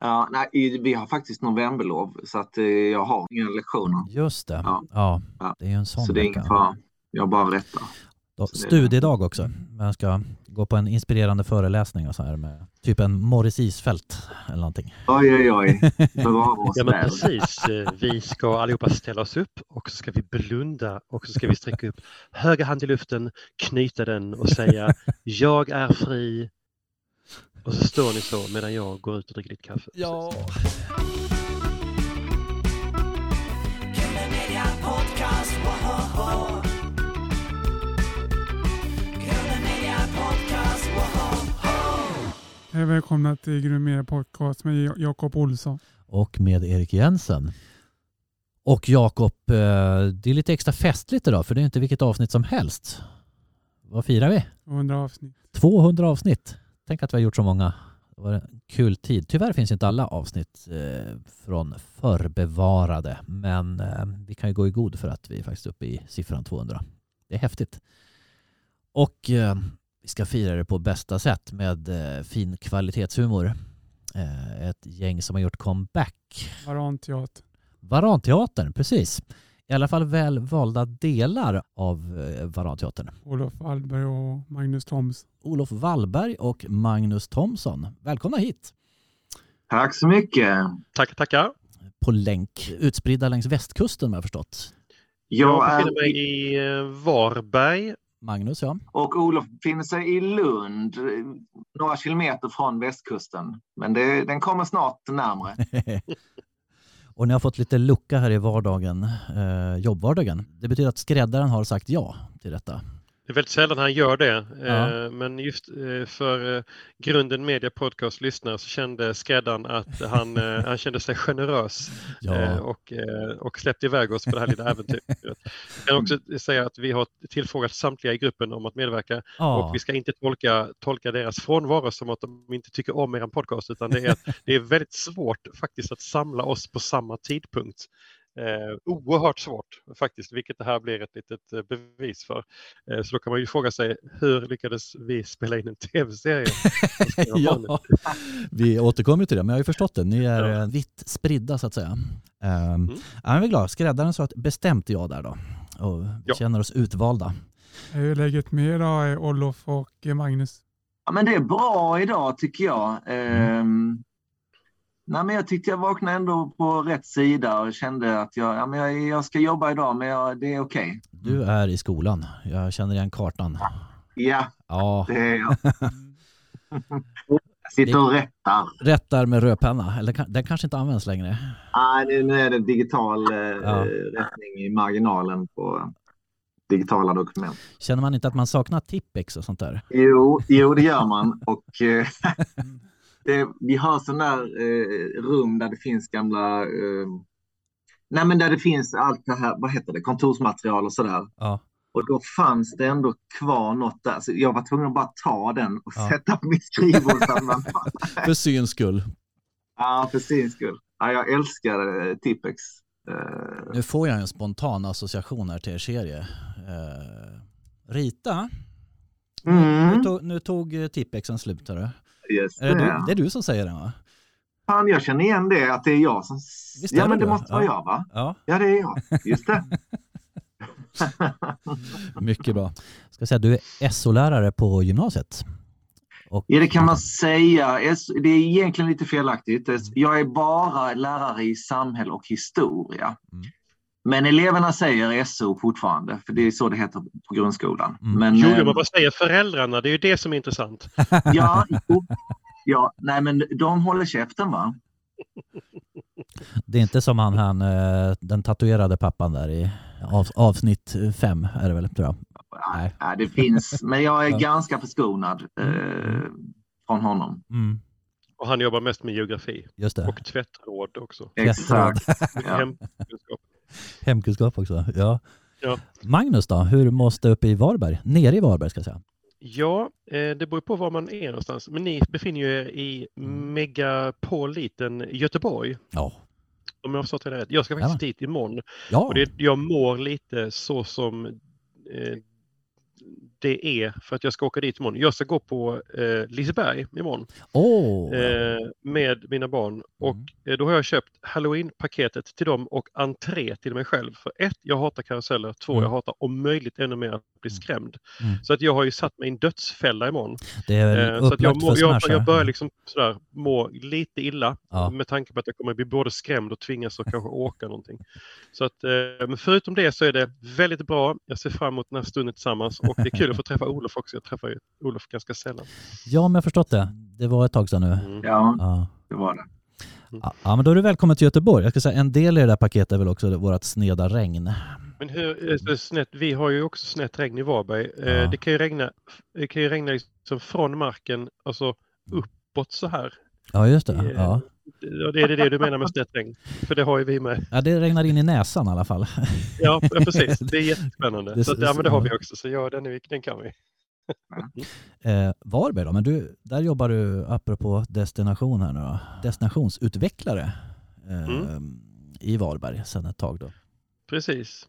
Ja, nej, vi har faktiskt novemberlov så att eh, jag har inga lektioner. Just det. Ja. Ja, Ja. det är ju en sån Så det är ingen fara. Jag bara rättar. Då, studiedag också. Jag ska gå på en inspirerande föreläsning och så här med typ en Morris Isfält eller någonting. Oj, oj, oj. Bevara oss Ja men precis, Eh, vi ska allihopa ställa oss upp och så ska vi blunda och så ska vi sträcka upp höger hand i luften, knyta den och säga jag är fri. Och så står ni så medan jag går ut och dricker ditt kaffe. Ja. Hej välkomna till Grumera Podcast med Ja- Jakob Olsson. Och med Erik Jensen. Och Jakob, eh, det är lite extra festligt idag för det är inte vilket avsnitt som helst. Vad firar vi? 200 avsnitt. 200 avsnitt. Tänk att vi har gjort så många. Det var en kul tid. Tyvärr finns inte alla avsnitt eh, från förbevarade, men eh, vi kan ju gå i god för att vi är faktiskt uppe i siffran 200. Det är häftigt. Och eh, vi ska fira det på bästa sätt med fin kvalitetshumor. Ett gäng som har gjort comeback. Varanteater. Varanteatern, precis. I alla fall väl valda delar av eh, Varanteatern. Olof Wallberg och Magnus Toms. Olof Wallberg och Magnus Thomsson. Välkomna hit Tack så mycket. Tackar, tackar. på länk, utspridda längs västkusten om jag har förstått. Jag Jag befinner mig i eh, Varberg. Magnus, ja. och Olof befinner sig i Lund, några kilometer från västkusten. Men det, den kommer snart närmare. och ni har fått lite lucka här i vardagen, eh, jobbvardagen. Det betyder att skräddaren har sagt ja till detta. Det är väldigt sällan han gör det, Ja. eh, men just eh, för eh, Grunden Media Podcast lyssnare så kände skräddaren att han, han kände sig generös Ja, och, och släppte iväg oss på det här lilla äventyret. Jag kan också säga att vi har tillfrågat samtliga i gruppen om att medverka ja. och vi ska inte tolka, tolka deras frånvaro som att de inte tycker om er podcast utan det är, att det är väldigt svårt faktiskt att samla oss på samma tidpunkt. Eh, oerhört svårt faktiskt, vilket det här blir ett litet eh, bevis för. Eh, så då kan man ju fråga sig hur lyckades vi spela in en tv-serie? ja. Vi återkommer till det, men jag har ju förstått det. Ni är Ja. eh, vitt spridda så att säga. Um, Mm. Jag är glad. Skräddaren sa ett bestämt ja där då. Och vi Ja. känner oss utvalda. Hur är läget med er då, eh, Olof och eh, Magnus? Ja, men det är bra idag tycker jag. Ehm, nej, men jag tyckte jag vaknade ändå på rätt sida och kände att jag, ja, men jag, jag ska jobba idag, men jag, det är okej. Du är i skolan. Jag känner igen kartan. Ja, Ja, det är jag. Jag sitter och rättar. rättar med rödpenna. Eller den kanske inte används längre. Nej, nu- nu är det digital eh, Ja. rättning i marginalen på digitala dokument. Känner man inte att man saknar Tippex och sånt där? Jo, jo det gör man. Och, eh, det, vi har sådana där eh, rum där det finns gamla... Eh, nej, men där det finns allt det här, vad heter det, kontorsmaterial och sådär. Ja. Och då fanns det ändå kvar något där. Så jag var tvungen att bara ta den och Ja. sätta på mitt skrivbord. För syns skull. ja, för sin skull. Ja, jag älskar eh, Tippex. Eh, Nu får jag en spontan association här till er serie. Eh, Rita, mm, nu, tog, nu tog eh, Tippexen slut. Hörru. Just Är det, du, det. det är du som säger det va? Fan, jag känner igen det, att det är jag som... Visst ja, det men det du? måste vara Ja. jag, va? Ja, Ja, det är jag. Just det. mycket bra. Ska säga, du är SO-lärare på gymnasiet. Och, Ja, det kan man säga. Det är egentligen lite felaktigt. Mm. Jag är bara lärare i samhälle och historia. Mm. Men eleverna säger SO fortfarande, för det är så det heter på grundskolan. Mm. Men, Jo, eh, men vad säger föräldrarna? Det är ju det som är intressant. ja, jo, ja, nej men de håller käften va? Det är inte som han, han eh, den tatuerade pappan där i av, avsnitt fem är det väl tror jag. Nej. Ja, det finns, men jag är ganska förskonad eh, från honom. Mm, Och han jobbar mest med geografi just det. och tvättråd också. Exakt. Ja. Hemkunskap. Också. Ja. Ja. Magnus då, hur måste uppe i Varberg? Nere i Varberg ska jag säga. Ja, eh, det beror på var man är någonstans. Men ni befinner er i megapoliten Göteborg. Ja. Om jag har förstått det rätt. Jag ska faktiskt dit imorgon. Ja. Och det, jag mår lite så som eh, det är för att jag ska åka dit imorgon. Jag ska gå på eh, Liseberg imorgon Åh! eh, med mina barn och Mm. då har jag köpt Halloween-paketet till dem och entré till mig själv. För ett, jag hatar karuseller. Två, Mm. jag hatar om möjligt ännu mer att bli Mm. skrämd. Mm. Så att jag har ju satt mig i en dödsfälla imorgon. det är Eh, så att jag, må, jag, jag börjar liksom sådär må lite illa Ja. med tanke på att jag kommer bli både skrämd och tvingas att kanske åka någonting. Så att, eh, men förutom det så är det väldigt bra. Jag ser fram emot den här stunden tillsammans och det är kul att få träffa Olof också. Jag träffar ju Olof ganska sällan. Ja, men jag har förstått det. Det var ett tag sedan nu. Mm. Ja, Ja. det var det. Ja, ja, men då är du välkommen till Göteborg. Jag ska säga en del i det där paketet är väl också vårt sneda regn. Men hur, eh, så snett, vi har ju också snett regn i Varberg. Eh, Ja. Det kan ju regna, det kan ju regna liksom från marken, alltså uppåt så här. Ja, just det. Eh, Ja. Det är det du menar med snett regn. För det har ju vi med. ja, det regnar in i näsan i alla fall. Ja, precis. Det är jättespännande. Det- så att, ja, men det har vi också. Så ja, den, är, den kan vi. Eh, Varberg då? Men du, där jobbar du, apropå destination här nu då, destinationsutvecklare eh, Mm. i Varberg sedan ett tag då. Precis.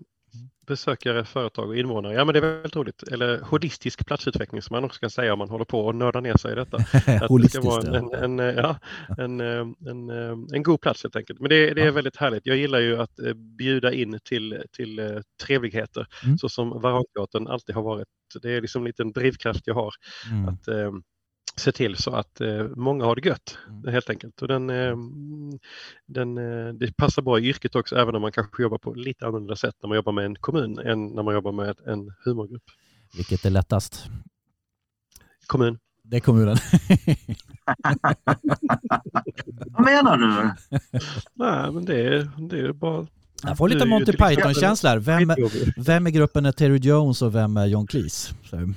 Besökare, företag och invånare. Ja, men det är väldigt roligt. Eller holistisk platsutveckling som man också kan säga om man håller på och nördar ner sig i detta. Att det ska Holistiskt. vara ja. en, en, eh, ja, en, eh, en, eh, en god plats helt enkelt. Men det, det är väldigt härligt. Jag gillar ju att bjuda in till, till trevligheter Mm. så som Varanteatern alltid har varit. Det är liksom en liten drivkraft jag har Mm. att se till så att eh, många har det gött Mm. helt enkelt. Och den, eh, den, eh, det passar bra i yrket också även om man kanske jobbar på lite annorlunda sätt när man jobbar med en kommun än när man jobbar med en humorgrupp. Vilket är lättast? Kommun. Det är kommunen. Vad menar du? Nej, men det är, det är bara... Jag får lite Monty exempel Python-känsla här. Vem, vem i gruppen är Terry Jones och vem är John Cleese? Så,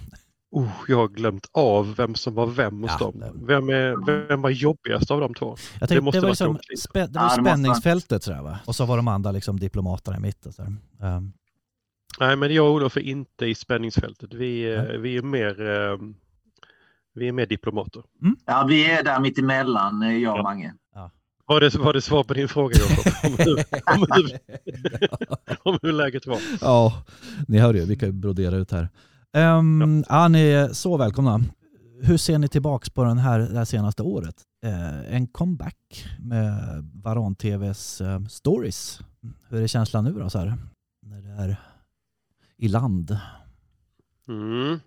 Oh, jag har glömt av vem som var vem hos Ja, dem. det- Vem, är, vem var jobbigast av de två? jag tänkte, det, måste var vara liksom, spä, det var Ja, det spänningsfältet sådär va? Och så var de andra liksom diplomaterna i mitten. Um, Nej, men jag och Olof är inte i spänningsfältet. Vi, eh, vi är mer eh, vi är mer diplomater. Ja, vi är där mitt emellan, eh, jag och Ja. Mange. Var det, var det svar på din fråga Jakob? Om hur, om, hur, om hur läget var? ja, ni hör ju, vi kan ju brodera ut här. Um, ja. ni är så välkomna. Hur ser ni tillbaks på den här, det här senaste året? Eh, en comeback med Varan TVs eh, stories. Hur är känslan nu då så här? När det är i land? Mm.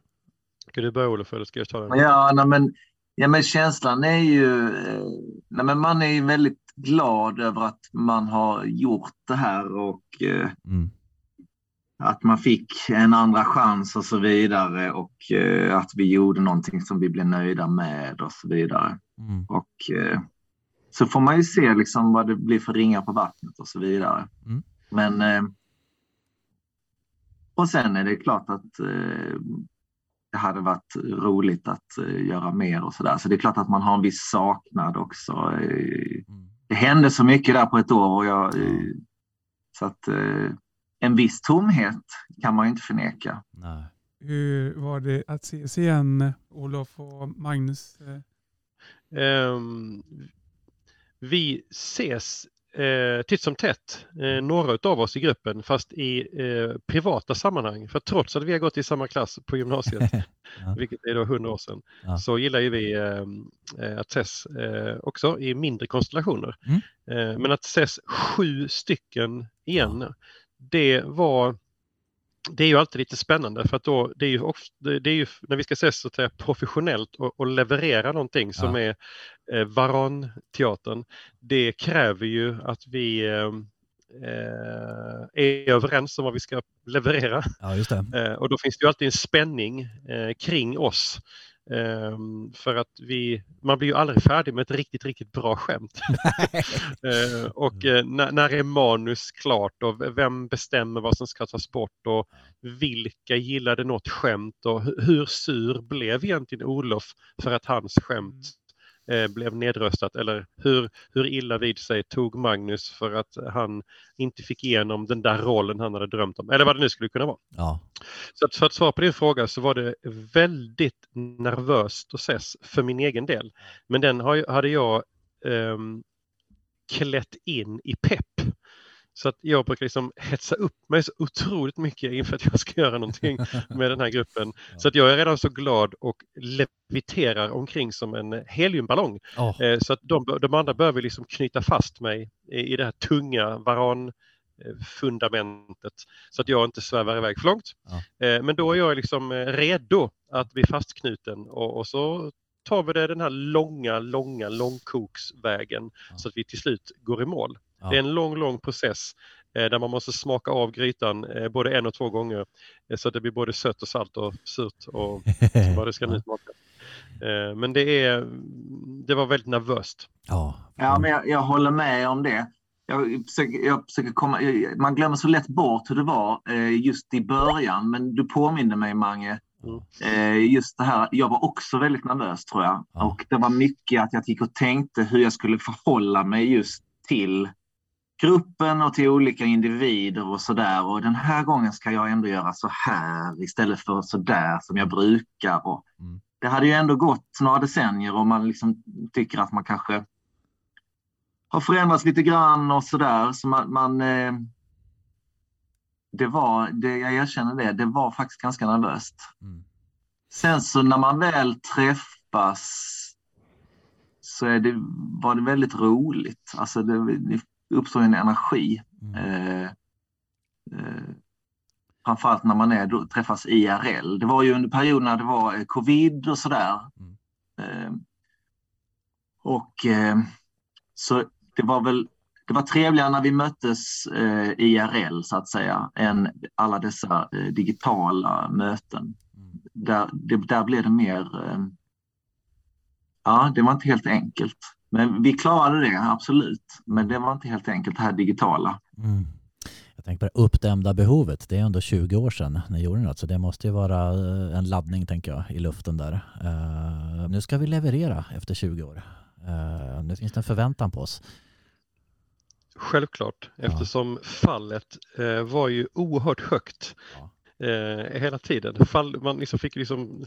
Ska du börja Olof eller ska jag ta den? Ja, nej, men, ja, men känslan är ju... eh, Nej, men man är ju väldigt glad över att man har gjort det här och eh, Mm. Att man fick en andra chans och så vidare och eh, att vi gjorde någonting som vi blev nöjda med och så vidare. Mm. Och eh, så får man ju se liksom vad det blir för ringar på vattnet och så vidare. Mm. Men eh, och sen är det klart att eh, det hade varit roligt att eh, göra mer och så där. Så det är klart att man har en viss saknad också. Eh, Mm. det hände så mycket där på ett år och jag, så att en viss tomhet kan man ju inte förneka. Nej. Hur var det att ses igen, Olof och Magnus? Ehm, vi ses eh, titt som tätt, eh, några av oss i gruppen, fast i eh, privata sammanhang. För trots att vi har gått i samma klass på gymnasiet, Ja. vilket är då 100 år sedan, Ja. så gillar ju vi ehm, eh, att ses eh, också i mindre konstellationer. Mm. Eh, men att ses sju stycken igen, det var det är ju alltid lite spännande för att då, det är ju, ofta, det är ju när vi ska ses så att säga, professionellt och, och leverera någonting som Ja. är eh, Varan-teatern. Det kräver ju att vi eh, eh, är överens om vad vi ska leverera. ja. Eh, och då finns det ju alltid en spänning eh, kring oss. Ehm, för att vi, man blir ju aldrig färdig med ett riktigt, riktigt bra skämt. Eh, och eh, när, när är manus klart och vem bestämmer vad som ska tas bort och vilka gillade något skämt och hu- hur sur blev egentligen Olof för att hans skämt eh, blev nedröstat eller hur, hur illa vid sig tog Magnus för att han inte fick igenom den där rollen han hade drömt om eller vad det nu skulle kunna vara. Ja. Så att för att svara på din fråga så var det väldigt nervöst att ses för min egen del. Men den har, hade jag ehm, klätt in i pepp Så att jag brukar liksom hetsa upp mig så otroligt mycket inför att jag ska göra någonting med den här gruppen. Så att jag är redan så glad och leviterar omkring som en heliumballong. Eh, Så att de, de andra behöver liksom knyta fast mig i, det här tunga varanfundamentet så att jag inte svävar iväg för långt. Eh, Men då är jag liksom eh, redo att bli fastknuten och, och så tar vi det den här långa, långa långkoksvägen Ja. så att vi till slut går i mål. Ja. Det är en lång, lång process eh, där man måste smaka av grytan eh, både en och två gånger eh, så att det blir både sött och salt och surt och vad det ska nu smaka. Eh, Men det, är, det var väldigt nervöst. Ja, Ja, men jag, jag håller med om det. Jag försöker, jag försöker komma, man glömmer så lätt bort hur det var eh, just i början, men du påminner mig, Mange. Mm. Just det här, jag var också väldigt nervös tror jag. Ja. Och det var mycket att jag gick och tänkte hur jag skulle förhålla mig just till gruppen och till olika individer och sådär. Och den här gången ska jag ändå göra så här istället för så där som jag brukar. Och Mm. Det hade ju ändå gått några decennier och man liksom tycker att man kanske har förändrats lite grann och sådär. Så man, man, eh, det var, det, jag erkänner det, det var faktiskt ganska nervöst. Mm. Sen så när man väl träffas så är det, var det väldigt roligt. Alltså det, det uppstår en energi. Mm. Eh, eh, framförallt när man är, träffas IRL. Det var ju under perioden när det var eh, covid och sådär. Mm. Eh, och eh, så det var väl det var trevligare när vi möttes eh, IRL så att säga än alla dessa digitala möten. Mm. Där, det, där blev det mer... Ja, det var inte helt enkelt. Men vi klarade det, absolut. Men det var inte helt enkelt det här digitala. Mm. Jag tänker på det uppdämda behovet. Det är ändå 20 år sedan ni gjorde något, så det måste ju vara eh, en laddning tänker jag i luften där. Eh, nu ska vi leverera efter 20 år. Eh, nu finns det en förväntan på oss. Självklart, Ja. eftersom fallet eh, var ju oerhört högt eh, hela tiden. Fall, man liksom fick liksom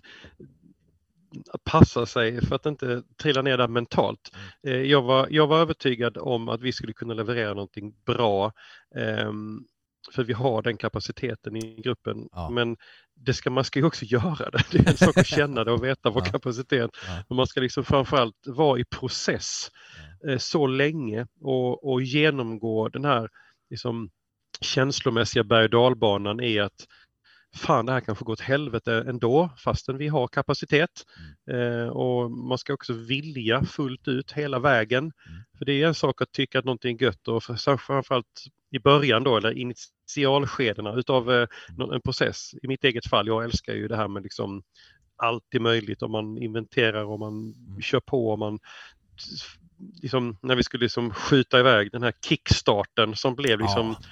passa sig för att inte trilla ner där mentalt. Eh, jag, var, jag var övertygad om att vi skulle kunna leverera någonting bra. ehm, för vi har den kapaciteten i gruppen. Ja. Men det ska, man ska ju också göra det. Det är en sak att känna det och veta vår Ja. kapacitet. Ja. Men man ska liksom framförallt vara i process eh, så länge och, och genomgå den här liksom, känslomässiga berg och dalbanan i att fan det här kanske går åt helvete ändå fastän vi har kapacitet. Eh, och man ska också vilja fullt ut hela vägen. För det är en sak att tycka att någonting är gött och för, framförallt i början då eller initialskedena utav eh, nå- en process. I mitt eget fall, jag älskar ju det här med liksom allt är möjligt om man inventerar och man kör på och man liksom, när vi skulle liksom skjuta iväg den här kickstarten som blev liksom Ja.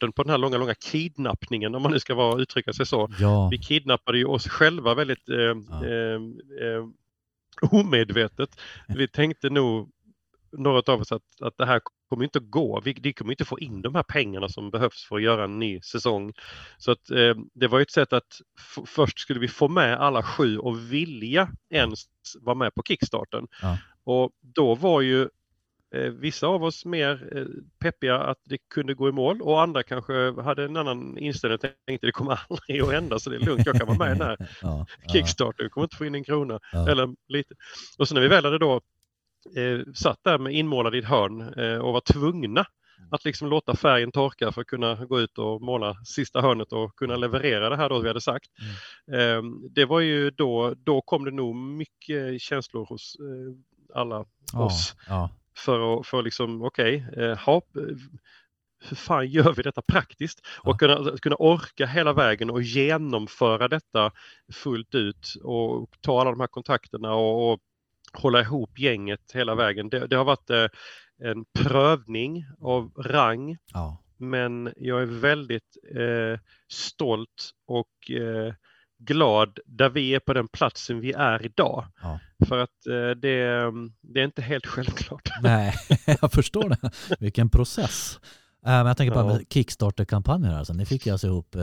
Starten på den här långa, långa kidnappningen om man nu ska vara, uttrycka sig så. Ja, Vi kidnappade ju oss själva väldigt eh, Ja. eh, eh, omedvetet. Vi tänkte nog, några av oss, att, att det här kommer inte att gå. Vi, vi kommer inte få in de här pengarna som behövs för att göra en ny säsong. Så att eh, det var ju ett sätt att först skulle vi få med alla sju och vilja ens vara med på kickstarten. Ja. Och då var ju vissa av oss mer eh, peppiga att det kunde gå i mål och andra kanske hade en annan inställning och tänkte det kommer aldrig att hända så det är lugnt, jag kan vara med i den här ja, ja, Kickstarter, vi kommer inte få in en krona. ja. Eller lite. Och så när vi väl hade då eh, satt där med inmålad i ett hörn eh, och var tvungna att liksom låta färgen torka för att kunna gå ut och måla sista hörnet och kunna leverera det här då vi hade sagt. Eh, det var ju då, då kom det nog mycket känslor hos eh, alla oss ja, för att för liksom, okej, eh, ha, hur fan gör vi detta praktiskt? Och kunna, kunna orka hela vägen och genomföra detta fullt ut och ta alla de här kontakterna och, och hålla ihop gänget hela vägen. Det, det har varit eh, en prövning av rang ja. men jag är väldigt eh, stolt och eh, glad där vi är på den platsen vi är idag. Ja. För att eh, det, det är inte helt självklart. Nej, jag förstår det. Vilken process. Eh, Men jag tänker på Ja. Kickstarter-kampanjen. Alltså. Ni fick ju alltså ihop, eh,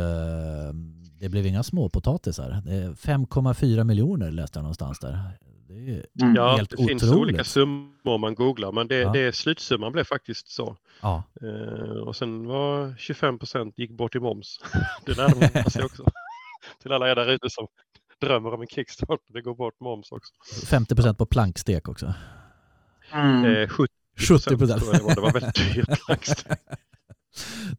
det blev inga småpotatisar. Det är 5,4 miljoner läste jag någonstans där. Det är ju Mm. Ja, helt det finns otroligt. olika summor om man googlar, men det, Ja. det slutsumman blev faktiskt så. Ja. Eh, och sen var 25 procent gick bort i moms. det lärde man sig också. Till alla er där ute som drömmer om en Kickstarter, det går bort moms också. 50% på plankstek också. Mm. Eh, 70 70 tror jag det var. Det var väldigt dyrt. faktiskt.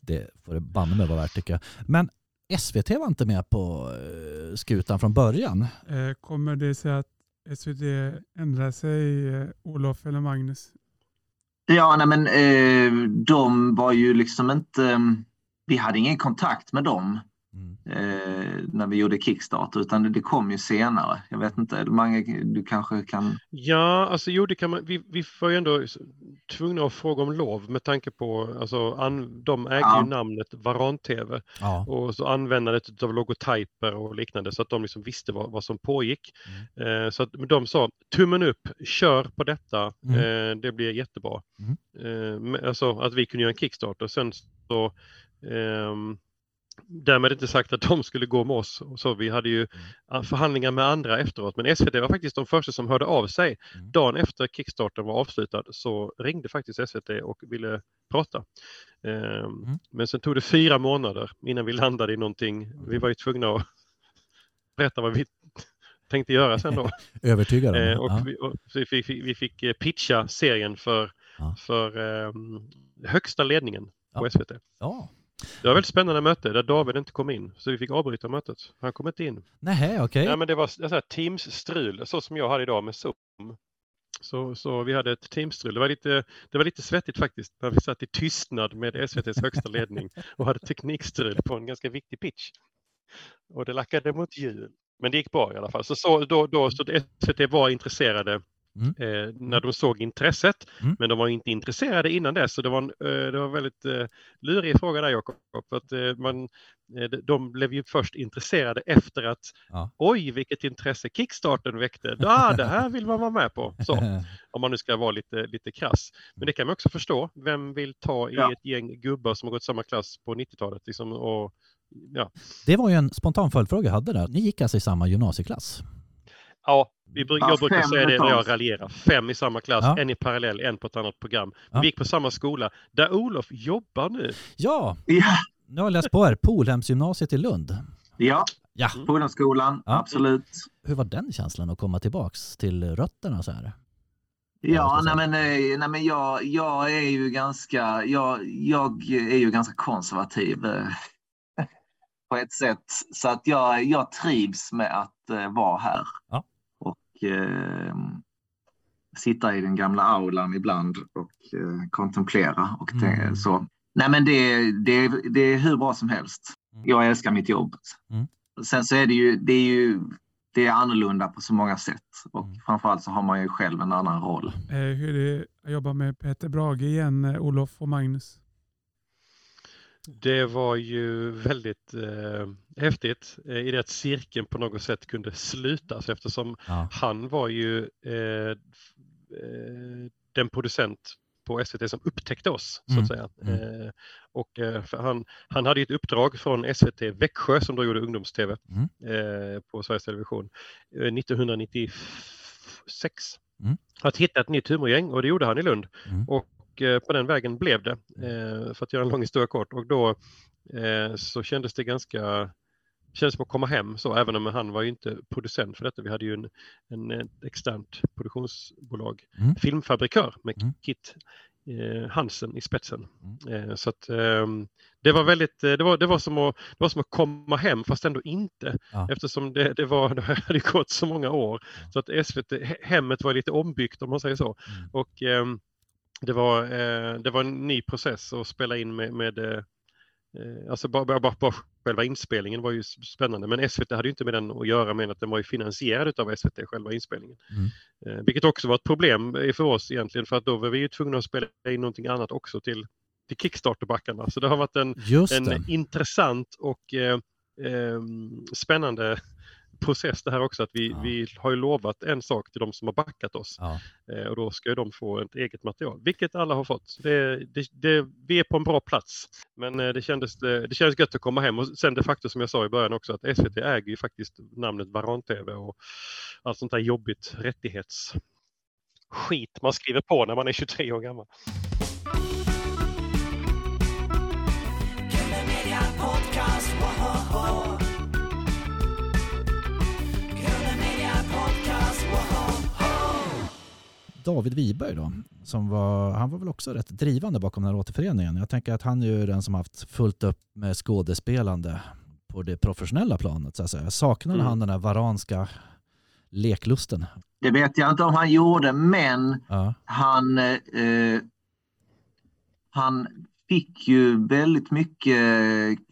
Det får det banne mig vara värt tycker jag. Men SVT var inte med på eh, skutan från början. Eh, kommer det sig att SVT ändrar sig, eh, Olof eller Magnus? Ja, nej men eh, de var ju liksom inte... Vi hade ingen kontakt med dem Mm. eh, när vi gjorde Kickstarter, utan det, det kom ju senare. Jag vet inte, Mange, du kanske kan... Ja, alltså jo, det kan man, vi, vi var ju ändå tvungna att fråga om lov med tanke på, alltså an, de ägde Ja. ju namnet Varan-TV Ja. och så användandet av logotyper och liknande så att de liksom visste vad, vad som pågick. Eh, så att de sa tummen upp, kör på detta, Mm. eh, det blir jättebra. Mm. Eh, alltså att vi kunde göra en Kickstarter. Sen så ehm, Därmed inte sagt att de skulle gå med oss. Så, vi hade ju Mm. förhandlingar med andra efteråt men SVT var faktiskt de första som hörde av sig. Mm. Dagen efter Kickstarten var avslutad så ringde faktiskt SVT och ville prata. Ehm, Mm. Men sen tog det fyra månader innan vi landade i någonting. Vi var ju tvungna att berätta vad vi tänkte göra sen då. Övertygad om det. Eh, och ja. vi, och vi, fick, vi fick eh, pitcha serien för, Ja. för ehm, högsta ledningen på. SVT. ja. Det var väldigt spännande möte där David inte kom in så vi fick avbryta mötet. Han kom inte in. Nej, okej. Nej, men det var Teams-strul, så som jag hade idag med Zoom. Så, så vi hade ett Teams-strul. Det var, lite, det var lite svettigt faktiskt när vi satt i tystnad med SVTs högsta ledning och hade teknikstrul på en ganska viktig pitch. Och det lackade mot jul. Men det gick bra i alla fall. Så, så, då, då, så SVT var intresserade Mm. eh, när de såg intresset. Mm. Men de var inte intresserade innan dess. Så det var en eh, det var en väldigt eh, lurig fråga där Jakob. För att, eh, man, eh, de- blev ju först intresserade efter att Ja. oj vilket intresse Kickstarten väckte. Ja, det här vill man vara med på. Så, om man nu ska vara lite, lite krass. Men det kan man också förstå. Vem vill ta i Ja. ett gäng gubbar som har gått samma klass på 90-talet? Liksom, och, ja. Det var ju en spontan följdfråga jag hade där. Ni gick alltså i samma gymnasieklass? Ja, vi bruk, Ja, jag brukar säga det när jag raljerar. Fem i samma klass, Ja. en i parallell, en på ett annat program. Ja. Vi gick på samma skola där Olof jobbar nu. Ja, Ja, nu har jag läst på här. Polhemsgymnasiet i Lund. ja Ja. Fordonsskolan, Ja. absolut. Hur var den känslan att komma tillbaks till rötterna så här? Ja, Ja, nej men, eh, nej men jag, jag är ju ganska, jag, jag är ju ganska konservativ eh, på ett sätt. Så att jag, jag trivs med att eh, vara här. Ja. Eh, sitta i den gamla aulan ibland och eh, kontemplera och Mm. så. Nej men det, det, det är hur bra som helst. Mm. Jag älskar mitt jobb. Mm. Sen så är det ju, det är ju det är annorlunda på så många sätt och Mm. framförallt så har man ju själv en annan roll. Eh, hur är det att jobba med Peter Brage igen, eh, Olof och Magnus? Det var ju väldigt eh, häftigt eh, i det att cirkeln på något sätt kunde slutas eftersom Ja. han var ju eh, eh, den producent på SVT som upptäckte oss. så Mm, att säga. mm. Eh, och, eh, han, han hade ett uppdrag från SVT Växjö som då gjorde ungdoms-TV Mm. på Sveriges Television eh, 1996. Mm. Att hitta ett nytt humorgäng och det gjorde han i Lund. Mm. Och eh, på den vägen blev det, eh, för att göra en lång historia kort. Och då eh, så kändes det ganska kändes som att komma hem så, även om han var ju inte producent för detta. Vi hade ju en, en, externt produktionsbolag, Mm. filmfabrikör med Mm. Kit Hansen i spetsen. Mm. Så att, ehm, det var väldigt, det var, det, var som att, det var som att komma hem fast ändå inte. Ja. Eftersom det, det, var, det hade gått så många år. Så att SVT, he- hemmet var lite ombyggt om man säger så. Mm. Och ehm, det, var, eh, det var en ny process att spela in med, med eh, eh, Alltså bara, bara, bara, själva inspelningen var ju spännande men SVT hade ju inte med den att göra med att den var ju finansierad av SVT, själva inspelningen. Mm. Eh, vilket också var ett problem eh, för oss egentligen för att då var vi ju tvungna att spela in någonting annat också till, till Kickstarterbackarna. Så det har varit en, Just en intressant och eh, ehm, spännande process det här också att vi, Ja. vi har ju lovat en sak till de som har backat oss Ja. eh, och då ska ju de få ett eget material, vilket alla har fått. Det, det, det, vi är på en bra plats. Men eh, det kändes, det, det kändes gött att komma hem och sen de facto som jag sa i början också att SVT äger ju faktiskt namnet Varan-TV och allt sånt där jobbigt rättighets skit man skriver på när man är 23 år gammal. Killer Media Podcast, woho! David Wiberg då, som var, han var väl också rätt drivande bakom den här återföreningen. Jag tänker att han är ju den som haft fullt upp med skådespelande på det professionella planet. Så att säga. Saknar Mm. han den här varanska leklusten? Det vet jag inte om han gjorde, men Ja. han, eh, han fick ju väldigt mycket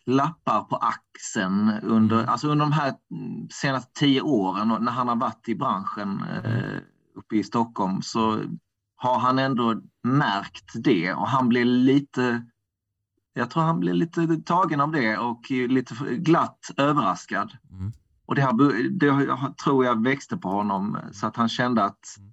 klappar på axeln under, Mm. alltså under de här mm, senaste tio åren när han har varit i branschen eh, uppe i Stockholm så har han ändå märkt det och han blev lite jag tror han blev lite tagen av det och lite glatt överraskad. Mm. Och det, har, det har, tror jag växte på honom så att han kände att Mm.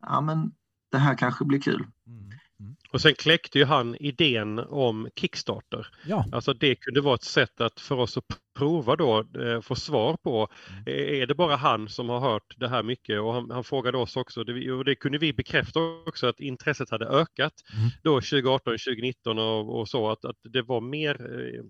ja, men det här kanske blir kul. Mm. Mm. Och sen kläckte ju han idén om Kickstarter. Ja. Alltså det kunde vara ett sätt att för oss att prova då, eh, få svar på, Mm. eh, är det bara han som har hört det här mycket? Och han, han frågade oss också, det, och det kunde vi bekräfta också, att intresset hade ökat Mm. då 2018, 2019 och, och så, att, att det var mer, eh,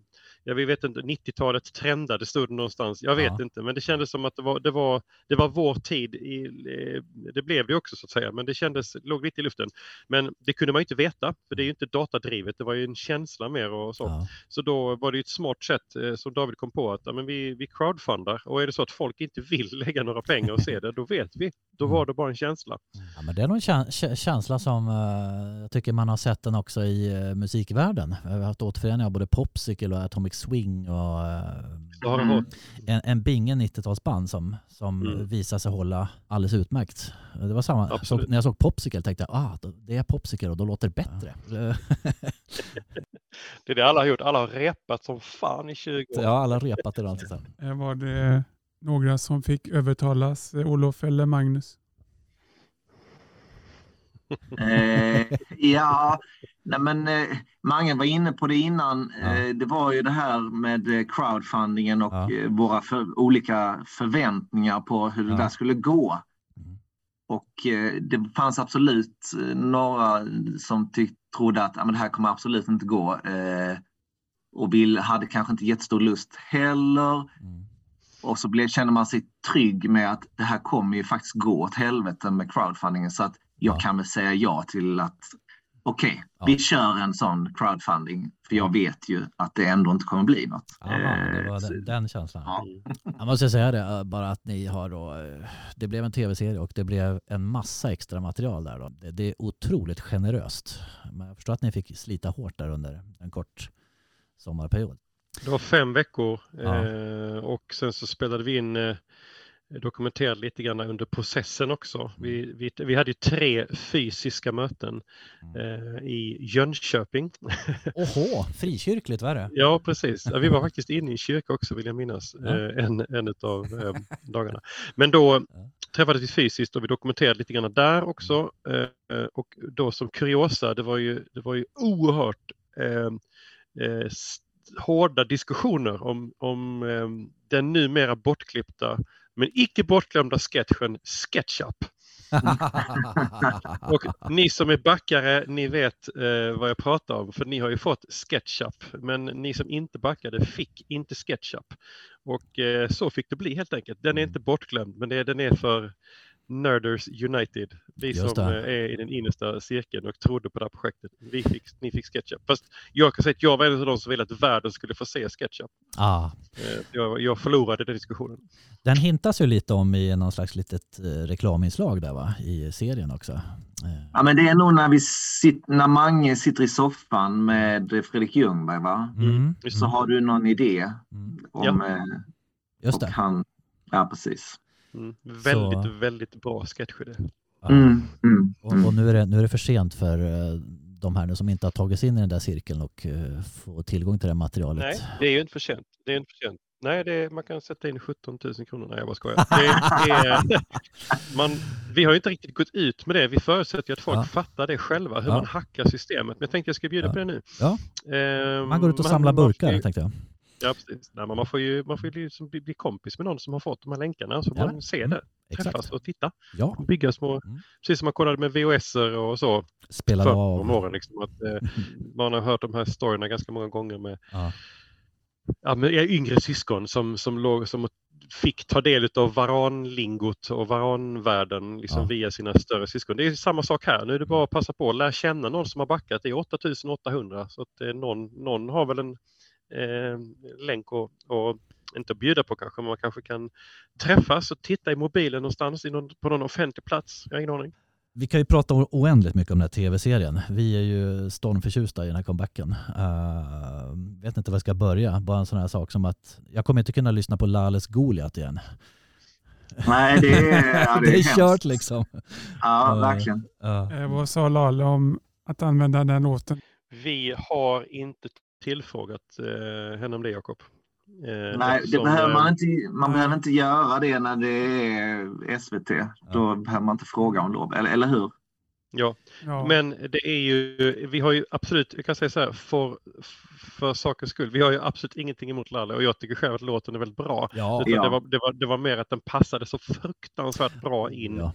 jag vet inte, 90-talet trendade, stod det någonstans, jag vet Ja. inte, men det kändes som att det var, det var, det var vår tid, i, eh, det blev det också så att säga, men det kändes, låg lite i luften. Men det kunde man ju inte veta, för det är ju inte datadrivet, det var ju en känsla mer och så. Ja. Så då var det ju ett smart sätt eh, som David kom på att ja, men vi, vi crowdfundar och är det så att folk inte vill lägga några pengar och se det, då vet vi. Då var det bara en känsla. Ja, men det är nog en kä- kä- känsla som eh, jag tycker man har sett den också i musikvärlden. Vi har haft återföreningar av både Popsicle och Atomic Swing och har Mm. en, en bingen 90-talsband som, som Mm. visar sig hålla alldeles utmärkt. Det var samma, så, när jag såg Popsicle tänkte jag ah, det är Popsicle och då låter det bättre. Det är det alla har gjort. Alla har repat som fan i 20 år. har alla repat det. Eh, Var det några som fick övertalas, eh, Olof eller Magnus? Eh, ja, nej men eh, Mange var inne på det innan. Ja. Eh, det var ju det här med eh, crowdfundingen och Ja. eh, våra för, olika förväntningar på hur det Ja. där skulle gå. Mm. Och eh, det fanns absolut några som tyck, trodde att ah, men det här kommer absolut inte gå. Och vill, hade kanske inte jättestor lust heller. Mm. Och så blev, känner man sig trygg med att det här kommer ju faktiskt gå åt helvete med crowdfundingen. Så att jag Ja. kan väl säga ja till att okej, Ja. vi kör en sån crowdfunding. För jag vet ju att det ändå inte kommer bli något. Aha, det Eh, var den, den känslan. Ja. Jag måste säga det, eh, bara att ni har då, eh, det blev en tv-serie och det blev en massa extra material där då. Det, det är otroligt generöst. Men jag förstår att ni fick slita hårt där under en kort sommarperiod. Det var fem veckor Ja. och sen så spelade vi in dokumenterade lite grann under processen också. Vi, vi, vi hade ju tre fysiska möten eh, i Jönköping. Oho, frikyrkligt var det? Ja, precis. Ja, vi var faktiskt inne i en kyrka också vill jag minnas, Ja. eh, en, en av eh, dagarna. Men då träffades vi fysiskt och vi dokumenterade lite grann där också. Eh, och då som kuriosa, det var ju, det var ju oerhört eh, eh, hårda diskussioner om, om eh, den numera bortklippta men icke bortglömda sketchen SketchUp. Och ni som är backare, ni vet eh, vad jag pratar om, för ni har ju fått SketchUp. Men ni som inte backade fick inte SketchUp. Och eh, så fick det bli helt enkelt. Den är inte bortglömd, men det, den är för Nerders United. Vi Just som det. eh, är i den innersta cirkeln och trodde på det här projektet. Vi fick, ni fick SketchUp. Fast jag kan säga att jag var en av de som ville att världen skulle få se SketchUp. ah, Eh, jag, jag förlorade den diskussionen. den hintas ju lite om i någon slags litet eh, reklaminslag där va, i serien också. Ja, men det är nog när, vi sit, när Mange sitter i soffan med Fredrik Ljungberg, va? Mm, Så har du någon idé mm, om... eh, just och det. han, ja, precis. Mm. Väldigt, Så- väldigt bra sketch. Ja. Mm, mm, Och, mm. och nu, är det, nu är det för sent för eh, de här nu som inte har tagit sig in i den där cirkeln och eh, få tillgång till det materialet. Nej, det är ju inte för sent. Det är inte för sent. Nej, det är, man kan sätta in 17 000 kronor. Nej, jag bara skojar. Det är, man, vi har ju inte riktigt gått ut med det. Vi förutsätter ju att folk Ja. fattar det själva, hur Ja. man hackar systemet. Men jag tänkte jag ska bjuda Ja. på det nu. Ja. Ehm, Man går ut och man- samlar man burkar ju- tänkte jag. Ja, precis. Nej, man får ju, man får ju liksom bli, bli kompis med någon som har fått de här länkarna så Ja. man ser Mm, det, Exakt. träffas och titta. Ja, Bygga små, Mm. precis som man kollade med VHS och så spelade förr av. om åren. Liksom, att, eh, man har hört de här storyna ganska många gånger med Ja. ja, med yngre syskon som, som, låg, som fick ta del av varanlingot och varanvärlden liksom Ja. via sina större syskon. Det är samma sak här. Nu är det bara att passa på att lära känna någon som har backat. Det är 8800 så att eh, någon, någon har väl en länk och, och inte att bjuda på kanske, men man kanske kan träffas och titta i mobilen någonstans i någon, på någon offentlig plats. Jag har ingen aning. Vi kan ju prata oändligt mycket om den här tv-serien. Vi är ju stormförtjusta i den här comebacken. Uh, vet inte var jag ska börja. Bara en sån här sak som att jag kommer inte kunna lyssna på Lales Goliat igen. Nej, det är, ja, det är, det är kört liksom. Ja, Eh, verkligen. Ja. Eh, Vad sa Lale om att använda den låten? Vi har inte tillfrågat eh, henne om det, Jakob. Eh, Nej, det eftersom, behöver man eh, inte, man behöver inte göra det när det är SVT. Då behöver man inte fråga om lov, eller, eller hur? Ja, Ja. men det är ju, vi har ju absolut, jag kan säga så här, för, för sakens skull, vi har ju absolut ingenting emot Lalle och jag tycker själv att låten är väldigt bra. Ja. Utan Ja. det, var, det, var, det var mer att den passade så fruktansvärt bra in Ja.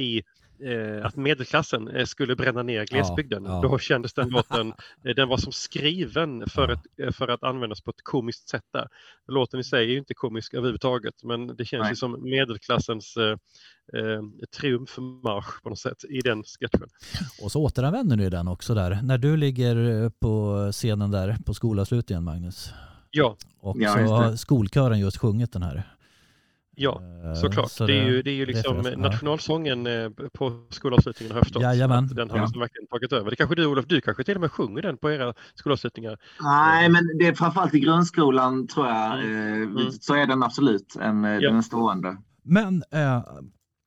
i eh, att medelklassen eh, skulle bränna ner glesbygden. ja. Då kändes den låten, eh, den var som skriven för, Ja. ett, eh, för att användas på ett komiskt sätt där. Låten i sig är ju inte komisk överhuvudtaget, men det känns Nej. ju som medelklassens eh, eh, triumfmarsch på något sätt i den sketchen. Och så återanvänder ni den också där. När du ligger på scenen där på skolavslutningen Magnus. Ja, Och Ja, så har skolkören just sjungit den här. Ja. Eh, Såklart. så det, är ju, det är ju liksom ja. nationalsången eh, på skolavslutningen har jag förstått. Jajamän. Den har Ja. liksom verkligen tagit över. Det kanske du Olof, du kanske till och med sjunger den på era skolavslutningar? Nej, men det är framförallt i grundskolan tror jag. Eh, Mm. Så är den absolut en, Ja. den stående. Men eh,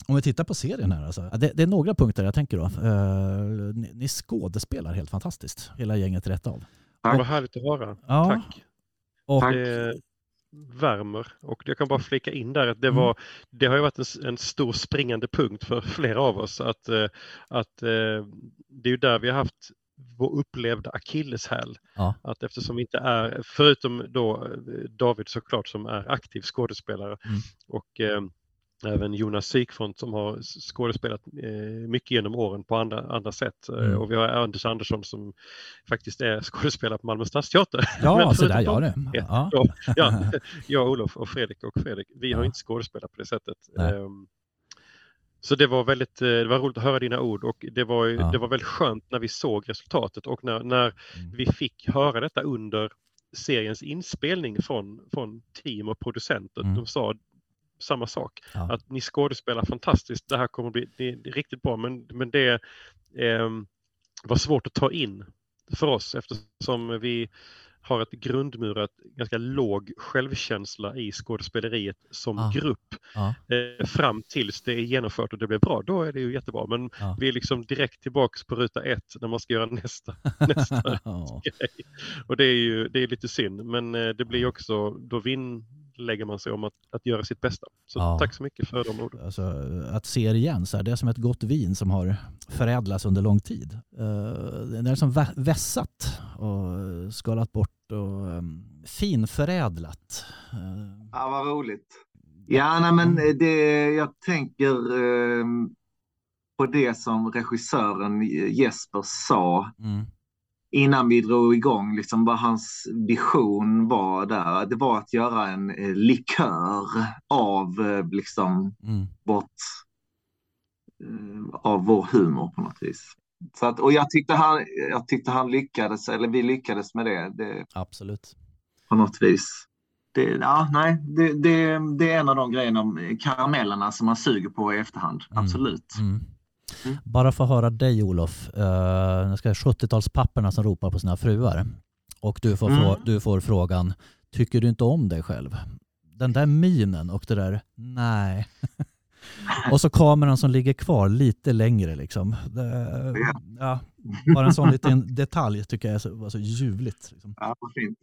om vi tittar på serien här. Alltså, det, det är några punkter jag tänker då. Eh, ni, ni skådespelar helt fantastiskt. Hela gänget rätt av. Tack. Vad härligt att höra. Ja, Tack. och Tack. Värmer och jag kan bara flika in där att det, Mm. var, det har ju varit en, en stor springande punkt för flera av oss att, eh, att eh, det är ju där vi har haft vår upplevda akilleshäl. Ja. Att eftersom vi inte är, förutom då eh, David såklart som är aktiv skådespelare Mm. och även Jonas Sykfront som har skådespelat eh, mycket genom åren på andra, andra sätt. Eh, Mm. Och vi har Anders Andersson som faktiskt är skådespelare på Malmö Stadsteater. ja så förutom där gör det. Ja. Ja. ja, jag, Olof och Fredrik och Fredrik, vi har Ja. inte skådespelat på det sättet. Nej. Ehm, Så det var väldigt eh, det var roligt att höra dina ord och det var, Ja. det var väldigt skönt när vi såg resultatet och när, när Mm. vi fick höra detta under seriens inspelning från, från team och producenter. Mm. De sa samma sak, Ja. att ni skådespelar fantastiskt, det här kommer bli det, är riktigt bra men, men det ehm, var svårt att ta in för oss eftersom vi har ett grundmurat, ganska låg självkänsla i skådespeleriet som Ah. grupp. Ja. Eh, fram tills det är genomfört och det blir bra, då är det ju jättebra. Men Ja. vi är liksom direkt tillbaks på ruta ett när man ska göra nästa, nästa grej. Och det är ju det är lite synd, men eh, det blir också, då vinnlägger man sig om att, att göra sitt bästa. Så Ja. tack så mycket för de orden. Alltså, att se det igen, så här, det är som ett gott vin som har förädlats under lång tid. Eh, Det är som vä- vässat och skalat bort och um, finförädlat. Eh, Ja, vad roligt. Ja, nej, men det, jag tänker eh, på det som regissören Jesper sa Mm. Innan vi drog igång, liksom vad hans vision var där. Det var att göra en eh, likör av eh, liksom Mm. vårt, eh, av vår humor på något vis. Så att, och jag tyckte, han, jag tyckte han lyckades, eller vi lyckades med det, det Absolut. på något vis. Det, ja, nej, det, det, det är en av de grejerna, karamellerna som man suger på i efterhand. Mm. Absolut. Mm. Mm. Bara för att höra dig Olof, uh, nu ska jag 70-talspapperna som ropar på sina fruar och du får, Mm. du får frågan, tycker du inte om dig själv? Den där minen och det där, nej. Och så kameran som ligger kvar lite längre liksom. Det, Ja. ja, bara en sån liten detalj tycker jag är så, var så ljuvligt. Liksom. Ja, fint.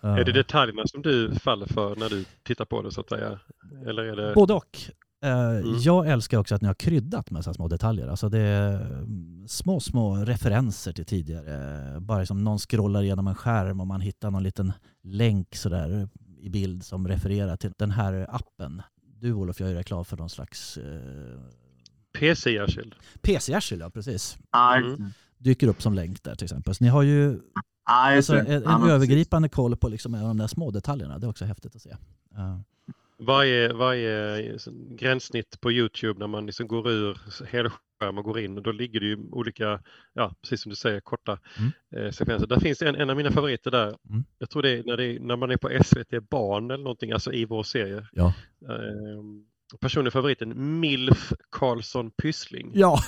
Är det Eh, detaljerna som du faller för när du tittar på det så att säga? Eller är det... Både och. Eh, Mm. Jag älskar också att ni har kryddat med så här små detaljer. Alltså det är mm, små, små referenser till tidigare. Bara som någon scrollar igenom en skärm och man hittar någon liten länk sådär i bild som refererar till den här appen. Du Olof gör ju reklam för någon slags eh, PC-Arshild. PC-arsel, ja precis. Mm. Dyker upp som länk där till exempel. Så ni har ju alltså, så- en, en övergripande koll på liksom de där små detaljerna. Det är också häftigt att se. Eh, Varje, varje gränssnitt på Youtube när man liksom går ur helskärm och går in och då ligger det ju olika, ja precis som du säger, korta Mm. eh, sekvenser. Där finns en, en av mina favoriter där. Mm. Jag tror det är när, det är när man är på SVT Barn eller någonting, alltså i vår serie. Ja. Eh, personlig favoriten, Milf Karlsson Pyssling. Ja,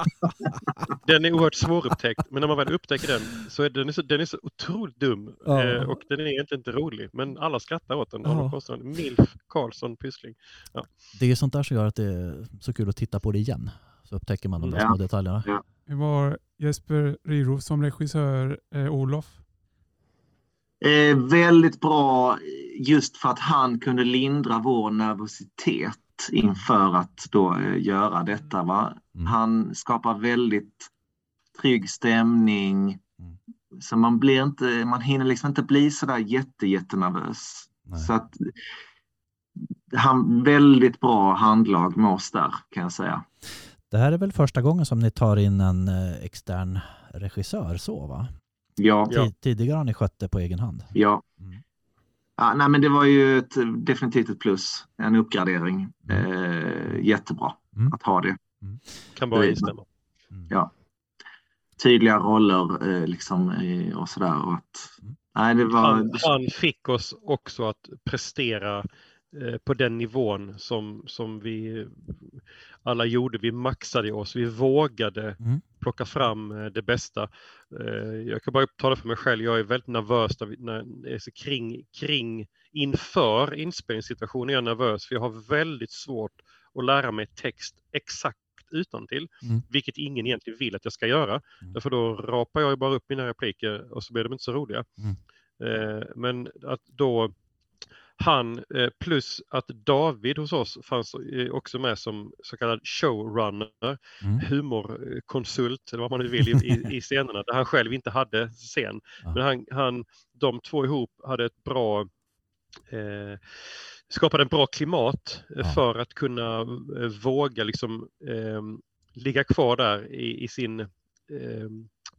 Den är oerhört svårupptäckt, men när man väl upptäcker den så är den, är så, den är så otroligt dum Ja. eh, och den är egentligen inte rolig. Men alla skrattar åt den. Ja. Milf Karlsson Pyssling. det är sånt där som gör att det är så kul att titta på det igen. Så upptäcker man de där Ja. små detaljerna. Det var Jesper Riro som regissör eh, Olof. Eh, väldigt bra just för att han kunde lindra vår nervositet inför att då eh, göra detta. Va? Mm. Han skapar väldigt trygg stämning. Mm. Så man blir inte, man hinner liksom inte bli sådär jätte, jättenervös. Nej. Så att han, väldigt bra handlag med oss där kan jag säga. Det här är väl första gången som ni tar in en eh, extern regissör så va? Ja, Ja. Ti- Tidigare har ni skött det på egen hand. ja. Mm. ja nej, men det var ju ett, definitivt ett plus, en uppgradering. Mm. Eh, jättebra Mm. att ha det. Kan bara instämma. Mm. Ja. Tydliga roller eh, liksom och sådär. Och att, Mm. nej, det var, Han, han fick oss också att prestera eh, på den nivån som, som vi alla gjorde. Vi maxade oss, vi vågade Mm. plocka fram eh, det bästa. Eh, Jag kan bara tala för mig själv, jag är väldigt nervös när, när är kring, kring inför inspelningssituationen är jag nervös för jag har väldigt svårt att lära mig text exakt utan till, Mm. vilket ingen egentligen vill att jag ska göra. Mm. Därför då rapar jag bara upp mina repliker och så blir de inte så roliga. Mm. Eh, men att då han eh, plus att David hos oss fanns eh, också med som så kallad showrunner, Mm. humorkonsult eller vad man nu vill i, i, scenerna där han själv inte hade scen. Ja. Men han, han, de två ihop hade ett bra eh, skapade en bra klimat eh, Ja. för att kunna eh, våga liksom eh, ligga kvar där i, i sin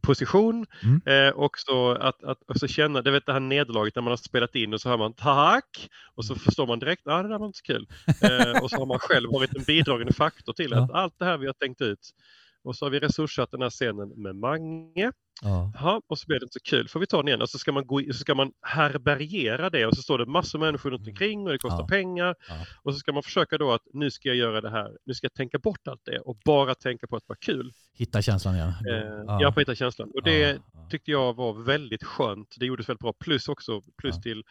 position Mm. eh, och så att, att också känna, det vet det här nederlaget när man har spelat in och så hör man tack och så förstår man direkt, ja ah, det där var inte så kul. Eh, och så har man själv varit en bidragande faktor till att allt det här vi har tänkt ut och så har vi resurssatt den här scenen med Mange. Ja. Jaha, och så blir det inte så kul. Får vi ta den igen? Och så ska man, gå så ska man härbärgera det och så står det massor med människor runt omkring och det kostar Ja. pengar. Ja. Och så ska man försöka då att nu ska jag göra det här. Nu ska jag tänka bort allt det och bara tänka på att vara kul. Hitta känslan igen. Eh, Jag får hitta känslan. Och det Ja, ja. tyckte jag var väldigt skönt. Det gjordes väldigt bra. Plus också, plus Ja. till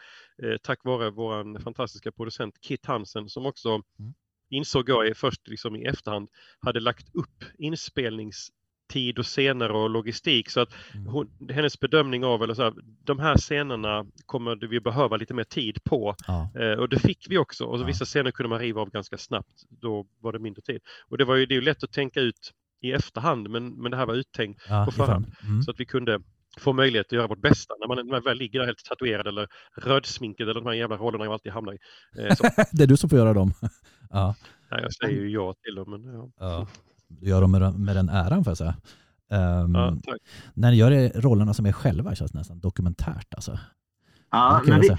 eh, tack vare vår fantastiska producent Kit Hansen som också Mm. Insåg jag först liksom i efterhand hade lagt upp inspelningstid och scener och logistik så att Mm. hon, hennes bedömning av eller så här, de här scenerna kommer vi behöva lite mer tid på Ja. Eh, och det fick vi också. Och så Ja. vissa scener kunde man riva av ganska snabbt. Då var det mindre tid. Och det var ju det är ju lätt att tänka ut i efterhand men, men det här var uttänkt Ja, på förhand. Mm. så att vi kunde få möjlighet att göra vårt bästa när man, när man väl ligger där helt tatuerad eller rödsminkad eller de här jävla rollerna jag alltid hamnar i. Eh, så, Det är du som får göra dem. ja. ja, jag säger ju ja till dem. Men, ja. Ja. Du gör dem med, med den äran får jag säga. Ehm, Ja, tack. när ni gör det, rollerna som är själva känns det nästan dokumentärt alltså. ja, Det men säga.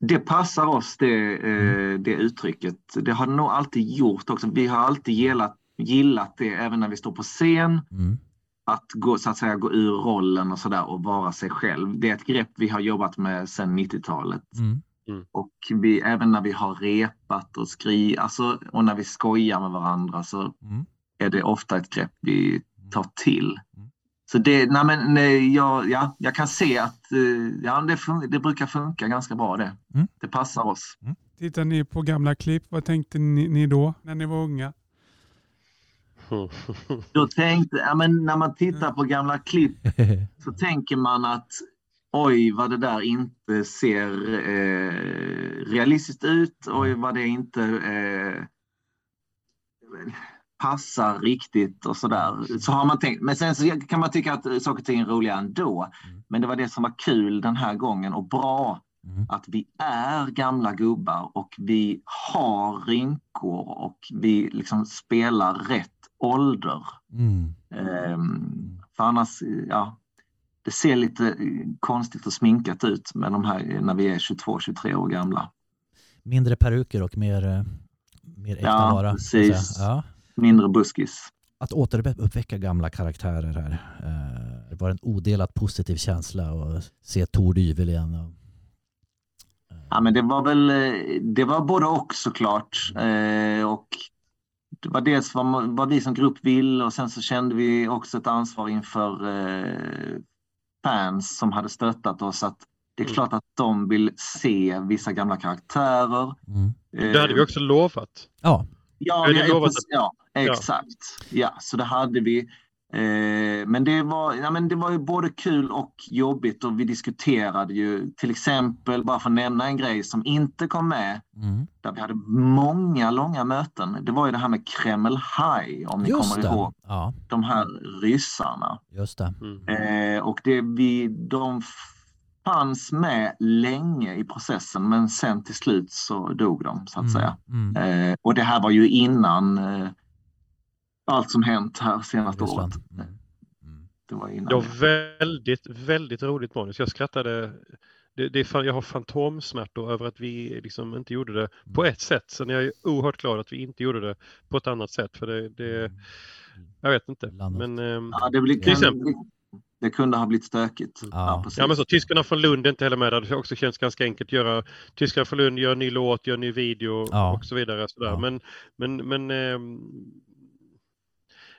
det passar oss det, Mm. eh, det uttrycket. Det har nog alltid gjort också. Vi har alltid gillat, gillat det även när vi står på scen. Mm. Att gå, så att säga, gå ur rollen och sådär och vara sig själv. Det är ett grepp vi har jobbat med sedan 90-talet. Mm. Och vi, även när vi har repat och skri, alltså, och när vi skojar med varandra så Mm. är det ofta ett grepp vi tar till. Mm. Så det, nej men, nej, jag, ja, jag kan se att eh, ja, det, fun- det brukar funka ganska bra det. Mm. Det passar oss. Tittar ni på gamla klipp, vad tänkte ni, ni då när ni var unga? Då tänkte, ja, men när man tittar på gamla klipp så tänker man att oj vad det där inte ser eh, realistiskt ut, oj vad det inte eh, passar riktigt och sådär. Så har man tänkt. Men sen så kan man tycka att saker och ting är roliga ändå. Men det var det som var kul den här gången och bra. Mm. Att vi är gamla gubbar och vi har rynkor och vi liksom spelar rätt ålder. Mm. Ehm, för annars, ja, det ser lite eh, konstigt och sminkat ut med de här när vi är 22-23 år gamla. Mindre peruker och mer, eh, mer äkta Ja, vara. precis. Ja. Mindre buskis. Att återuppväcka gamla karaktärer här. eh, Det var en odelat positiv känsla att se Tord Yvel igen. och- Ja, men det var väl, eh, det var både och såklart. Eh, och det var dels vad, vad vi som grupp vill och sen så kände vi också ett ansvar inför eh, fans som hade stöttat oss att det är Mm. klart att de vill se vissa gamla karaktärer. Mm. Det hade vi också lovat. Ja, Ja, ja, lovat ja, exakt. Ja, så det hade vi. Eh, men, det var, ja, men det var ju både kul och jobbigt och vi diskuterade ju till exempel, bara för att nämna en grej som inte kom med, mm. där vi hade många långa möten. Det var ju det här med Kreml High, om ni just kommer det. ihåg. Ja, De här ryssarna. just det. Mm. Eh, och det, vi, de fanns med länge i processen men sen till slut så dog de så att säga. Mm. Eh, och det här var ju innan eh, allt som hänt här senaste Ryssland. året. Mm. Mm. Det var innan. Det var väldigt, väldigt roligt manus. Jag skrattade. Det, det fan, jag har fantomsmärtor över att vi liksom inte gjorde det på ett sätt. Sen är jag ju oerhört glad att vi inte gjorde det på ett annat sätt. För det, det jag vet inte. Landet. Men, ehm, Ja, det, blir, Till exempel. det kunde ha blivit stökigt. Ja. ja, men så tyskarna från Lund är inte heller med. Det hade också känts ganska enkelt att göra. Tyskarna från Lund gör en ny låt, gör en ny video Ja. och så vidare. Sådär. Ja. Men, men, men ehm,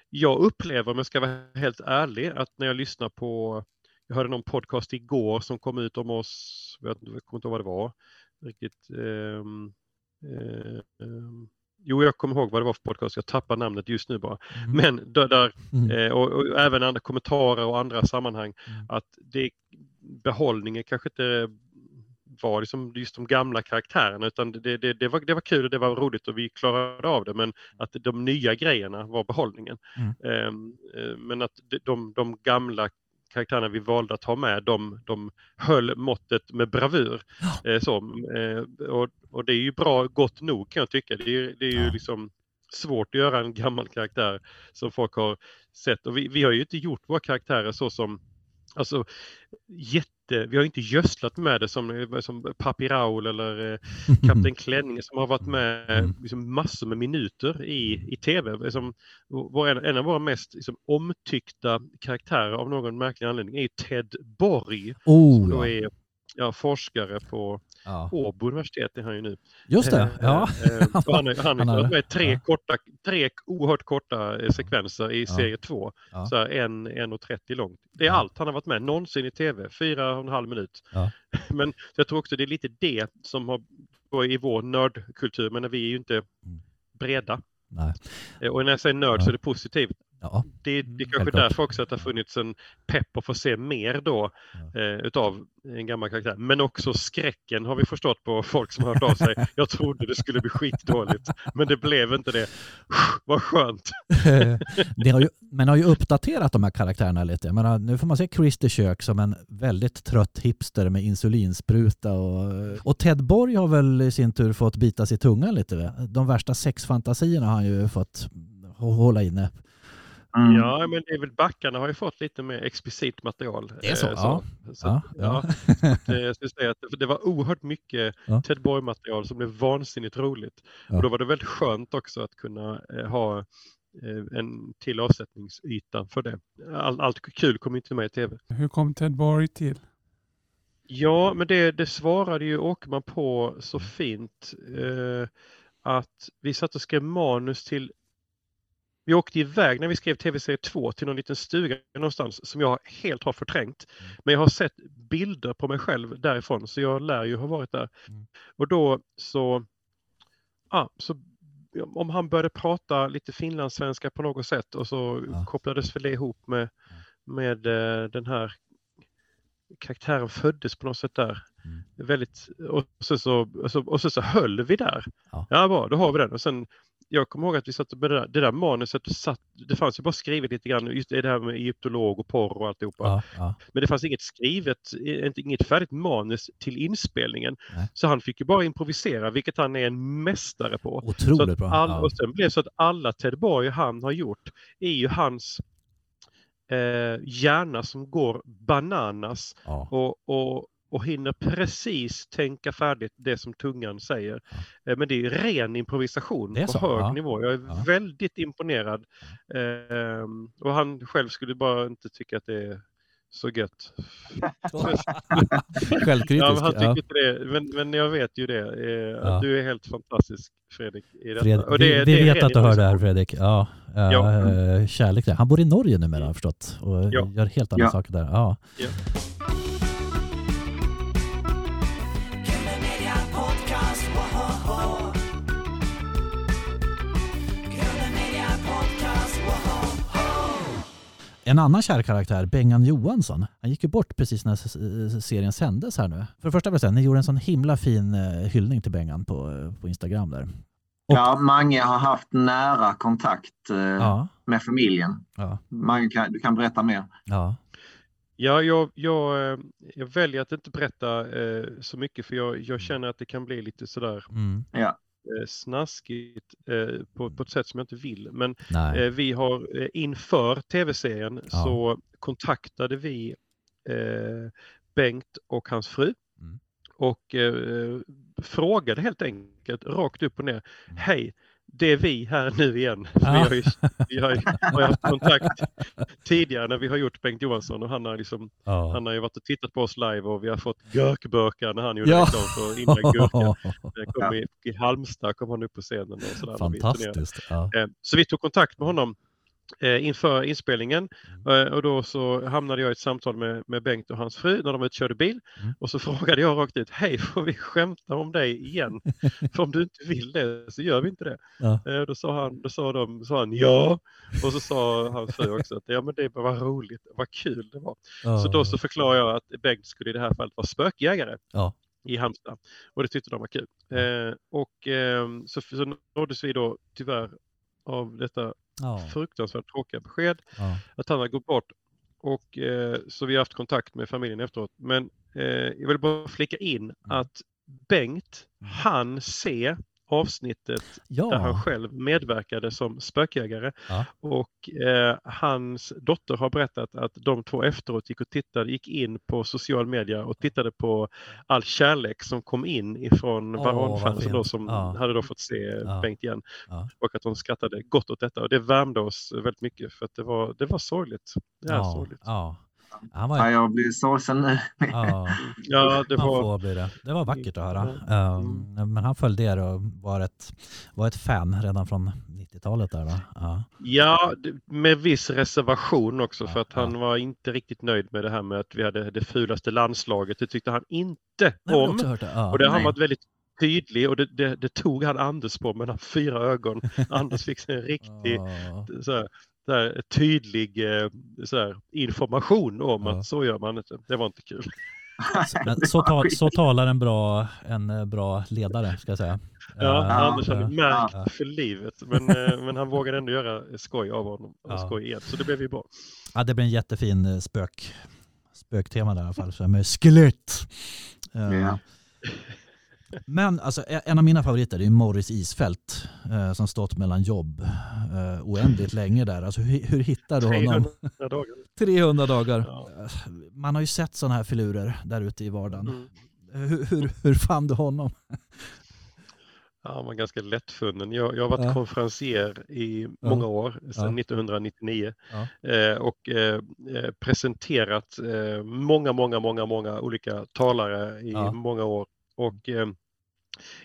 jag upplever, om jag ska vara helt ärlig, att när jag lyssnar på jag hörde någon podcast igår som kom ut om oss, jag, kommer inte ihåg vad det var riktigt. eh, ehm, jo, jag kommer ihåg vad det var för podcast, jag tappar namnet just nu bara. Mm. Men där, där Mm. eh, och, och även andra kommentarer och andra sammanhang, Mm. att det, behållningen kanske inte var liksom just de gamla karaktärerna utan det, det, det, var, det var kul och det var roligt och vi klarade av det men att de nya grejerna var behållningen. Mm. Eh, men att de, de, gamla karaktärerna vi valde att ha med de, de höll måttet med bravur. Eh, så, eh, och, och det är ju bra, gott nog kan jag tycka. Det är, det är ju Ja. liksom svårt att göra en gammal karaktär som folk har sett. Och vi, vi har ju inte gjort våra karaktärer så som Alltså jätte, vi har inte gödslat med det som, som Papi Raul eller eh, Kapten Klänning som har varit med Mm. liksom, massor med minuter i, i tv. Som, vår, en, av våra mest liksom, omtyckta karaktärer av någon märklig anledning är Ted Borg. Oh, Som då är ja, forskare på ja. Åbo universitet är han ju nu. Just det, Eh, ja. eh, och han, är- han Han har varit med tre, korta, tre oerhört korta eh, sekvenser i serie två. Ja. Så en, en och 30 långt. Det är allt han har varit med någonsin i tv, fyra och en halv minut. Men jag tror också det är lite det som har i vår nördkultur, men vi är ju inte Mm. breda. Nej. Eh, Och när jag säger nörd Ja. så är det positivt. Ja. Det, det är kanske Självklart. därför också att det har funnits en pepp att få se mer då Ja. eh, utav en gammal karaktär. Men också skräcken har vi förstått på folk som har hört av sig. Jag trodde det skulle bli skitdåligt, men det blev inte det. Vad skönt! det har ju, men har ju uppdaterat de här karaktärerna lite. Jag menar, nu får man se Christer Kök som en väldigt trött hipster med insulinspruta. Och, och Ted Borg har väl i sin tur fått bita sig i tungan lite. De värsta sexfantasierna har han ju fått hålla inne. Mm. Ja, men det är väl backarna har ju fått lite mer explicit material. Det är så, Eh, ja. Så, Ja, ja. Det, jag skulle säga att det var oerhört mycket Ja. Ted Borg-material som blev vansinnigt roligt. Ja. Och då var det väldigt skönt också att kunna eh, ha eh, en till avsättningsyta för det. All, allt kul kom inte med i tv. Hur kom Ted Borg till? Ja, men det, det svarade ju Åkerman på så fint eh, att vi satt och skrev manus till vi åkte iväg när vi skrev tv-serie 2 till någon liten stuga någonstans som jag helt har förträngt. Men jag har sett bilder på mig själv därifrån så jag lär ju ha varit där. Mm. Och då så ja, så om han började prata lite finlandssvenska på något sätt och så Ja. kopplades väl det ihop med, med eh, den här karaktären föddes på något sätt där. Mm. Väldigt, och, så, så, och, så, och så, så höll vi där. Ja. Ja, bra, då har vi den. Och sen, jag kommer ihåg att vi satt med det där, manuset, satt, det fanns ju bara skrivet lite grann, just det här med egyptolog och porr och alltihopa. Ja, ja. Men det fanns inget skrivet, inget färdigt manus till inspelningen. Nej. Så han fick ju bara improvisera, vilket han är en mästare på. Otroligt bra. all, Ja. Och sen blev det så att alla Ted Borg han har gjort är ju hans eh, hjärna som går bananas Ja. och, och, och hinner precis tänka färdigt det som tungan säger. Eh, men det är ren improvisation på så, hög ja. nivå. Jag är Ja. väldigt imponerad. Eh, och han själv skulle bara inte tycka att det är så gött. Självkritisk. Ja, men han tycker ja. inte det. Men, men jag vet ju det. Eh, Ja. Du är helt fantastisk Fredrik. I detta. Fred, Och det, vi det vet att du hör det här Fredrik. Ja, Ja. eh, kärlek där. Han bor i Norge numera har jag förstått och Ja. gör helt andra Ja. saker där. Ja. En annan kär karaktär, Bengan Johansson, han gick ju bort precis när serien sändes här nu. För det första vill jag säga, ni gjorde en sån himla fin eh, hyllning till Bengan på, eh, på Instagram där. Och- Ja, Mange har haft nära kontakt eh, Ja, med familjen. ja, Mange, kan, du kan berätta mer. ja. Ja, jag, jag, eh, jag väljer att inte berätta eh, så mycket för jag, jag känner att det kan bli lite sådär Mm. Ja. Eh, snaskigt eh, på, på ett sätt som jag inte vill. Men eh, vi har eh, inför tv-serien Ja. så kontaktade vi Bengt och hans fru. Mm. Och frågade helt enkelt rakt upp och ner. Mm. Hej, det är vi här nu igen. Vi Ja. har ju, vi har ju har ju haft kontakt tidigare när vi har gjort Bengt Johansson och han har, liksom, Ja. han har ju varit och tittat på oss live och vi har fått gurkburkar när han gjorde Ja. reklam för Innan Gurka. Det kom i, I Halmstad kom han upp på scenen. Och sådär när vi. Fantastiskt. Ja. Eh, Så vi tog kontakt med honom eh, inför inspelningen Mm. Eh, och då så hamnade jag i ett samtal med, med Bengt och hans fru när de var ute och körde bil Mm. och så frågade jag rakt ut, hej får vi skämta om dig igen? För om du inte vill det så gör vi inte det. Ja. Eh, Då sa han, då sa de, sa han ja och så sa hans fru också att ja men det var roligt, vad kul det var. Så då så förklarade jag att Bengt skulle i det här fallet vara spökjägare Ja. i Halmstad. Och det tyckte de var kul. Eh, och eh, så, så nåddes vi då tyvärr av detta Ja. fruktansvärt tråkiga besked Ja. att han har gått bort. Och eh, så vi har haft kontakt med familjen efteråt. Men eh, jag vill bara flika in Mm. att Bengt, han se avsnittet där han Ja. själv medverkade som spökjägare. Ja. Och eh, hans dotter har berättat att de två efteråt gick och tittade, gick in på social media och tittade på all kärlek som kom in ifrån Åh, varanfansen vad då som Ja. hade då fått se Ja. Bengt igen. Ja. Och att de skrattade gott åt detta och det värmde oss väldigt mycket för att det var, det var sorgligt. Det är Ja. sorgligt. Han var Ja, jag blir sorgsen nu. Ja, Ja, det var... får bli det. Det var vackert att höra. Um, men han följde er och var ett, var ett fan redan från 90-talet där va? Ja. Ja, med viss reservation också för att han var inte riktigt nöjd med det här med att vi hade det fulaste landslaget. Det tyckte han inte Nej, om. det. Och det har han varit väldigt tydlig och det, det, det tog han Anders på med de fyra ögon. Anders fick en riktig så här, så här, tydlig eh, så här, information om Ja. att så gör man inte. Det var inte kul. Men så, ta, så talar en bra, en eh, bra ledare ska jag säga. Ja, Eh, Anders hade eh, märkt ja. för livet. Men, eh, men han vågade ändå göra skoj av honom. Och skoj igen. Så det blev ju bra. Ja, det blir en jättefin eh, spök, spöktema där i alla fall, så med skelett. Eh, Ja. Men alltså, e- en av mina favoriter är Morris Isfält eh, som stått mellan jobb eh, oändligt länge där. Alltså, hur, hur hittar du honom? 300 dagar. 300 dagar. Ja. Eh, Man har ju sett sådana här filurer där ute i vardagen. Mm. Hur, hur, hur fann du honom? Ja, han var ganska lättfunnen. Jag, jag har varit Ja. konferencier i många år, sedan Ja. 1999. Ja. Eh, och eh, eh, presenterat eh, många, många, många, många olika talare i många år. Och eh,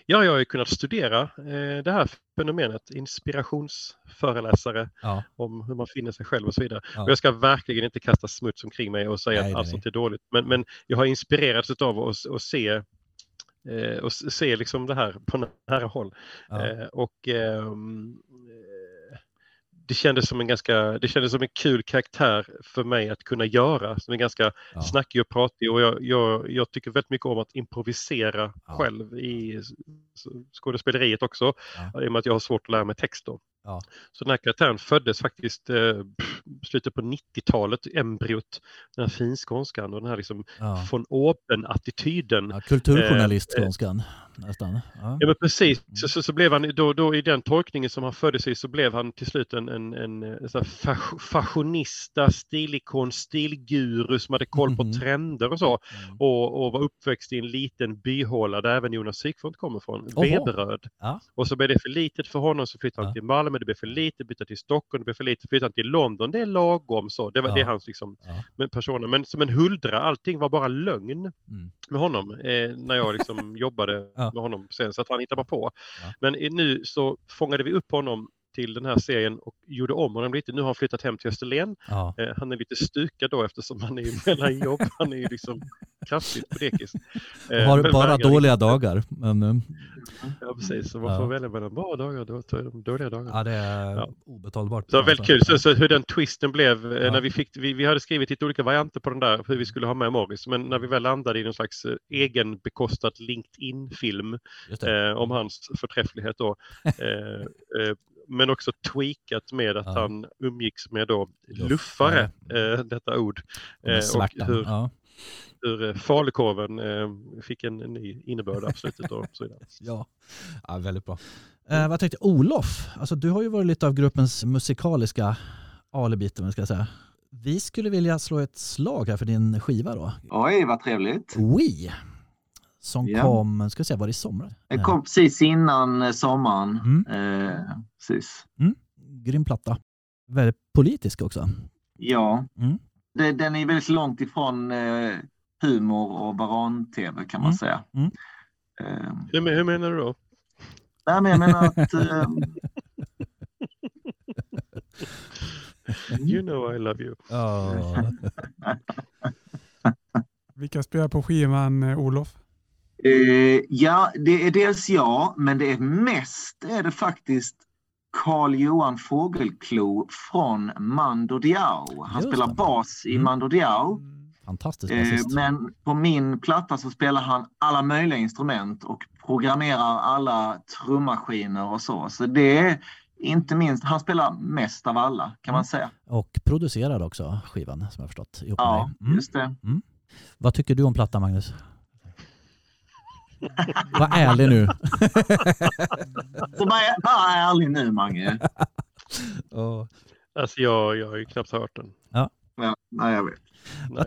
ja, jag har ju kunnat studera eh, det här fenomenet, inspirationsföreläsare Ja, om hur man finner sig själv och så vidare. Ja. Och jag ska verkligen inte kasta smuts omkring mig och säga Nej, att allt sånt är dåligt. Men, men jag har inspirerats av att, att se eh, och s- se liksom det här på nära håll. Ja. Eh, och ehm, eh, det kändes som en ganska, det kändes som en kul karaktär för mig att kunna göra. Som är ganska Ja. snackig och pratig och jag, jag, jag tycker väldigt mycket om att improvisera Ja. själv i skådespeleriet också. Ja. I och med att jag har svårt att lära mig text då. Ja. Så den här karaktären föddes faktiskt eh, slutet på 90-talet, embryot, den här finskånskan och den här liksom Ja. von oben-attityden. Ja, kulturjournalist skånskan nästan. Ja. Ja men precis, Mm. så, så, så blev han då, då i den tolkningen som han föddes i så blev han till slut en, en, en, en fash- fashionista, stilikon, stilguru som hade koll på Mhm. trender och så. Mm. Och, och var uppväxt i en liten byhåla där även Jonas Sykfont kommer från. Veberöd. Ja. Och så blev det för litet för honom så flyttade han Ja. till Malmö, det blev för lite, bytte till Stockholm, det blev för lite, flyttade han till London, det är lagom så. Det var Ja. det hans liksom, Ja. men personer. Men som en huldra, allting var bara lögn Mm. med honom eh, när jag liksom jobbade Ja. med honom sen så att han hittade bara på. Ja. Men nu så fångade vi upp honom till den här serien och gjorde om honom lite. Nu har han flyttat hem till Österlen. Ja. Eh, han är lite stukad då eftersom han är mellan jobb. Han är ju liksom kraftigt på dekis. Eh, Har bara dåliga dagar. Men, eh, Ja precis, så man Ja. får välja mellan bra dagar och då- dåliga dagar. ja, det är Ja. obetalbart. Så väldigt kul, så, så hur den twisten blev eh, Ja. när vi fick, vi, vi hade skrivit lite olika varianter på den där, hur vi skulle ha med Morris, men när vi väl landade i någon slags eh, egenbekostad LinkedIn-film eh, om hans förträfflighet då, eh, men också tweakat med att Ja. han umgicks med då Luffare. luffare, eh, detta ord, eh, och hur, Ja. hur eh, falukorven eh, fick en, ny innebörd av slutet och så vidare. Ja. ja, väldigt bra. Eh, vad tänkte Olof? Alltså, du har ju varit lite av gruppens musikaliska alibit, om jag ska säga. Vi skulle vilja slå ett slag här för din skiva då. Oj, vad trevligt. We. Som Ja. kom, ska jag säga, var det i somras? Det kom precis innan eh, sommaren. Mm. Eh, precis. Mm. Grym platta. Väldigt politisk också. Ja, Mm. det, den är väldigt långt ifrån eh, humor och varan-tv kan man Mm. säga. Mm. Eh, Hur, men- hur menar du då? nej, men jag menar att eh, You know I love you. Ja. Vilka spelar på skivan, eh, Olof? Eh, ja, det är dels jag, men det är mest är det faktiskt Carl Johan Fågelklo från Mando Diao. Han spelar bas i Mm. Mando Diao. Fantastisk Eh, men på min platta så spelar han alla möjliga instrument och programmerar alla trummaskiner och så. Så det är inte minst, han spelar mest av alla kan man Mm. säga. Och producerade också skivan, som jag förstått. ihop med Ja, dig. Mm. just det. Vad tycker du om plattan, Magnus? Var ärlig nu. Så var, var ärlig nu Mange. Ja. Alltså jag, jag har ju knappt hört den. Ja, nej, jag vet. Nej.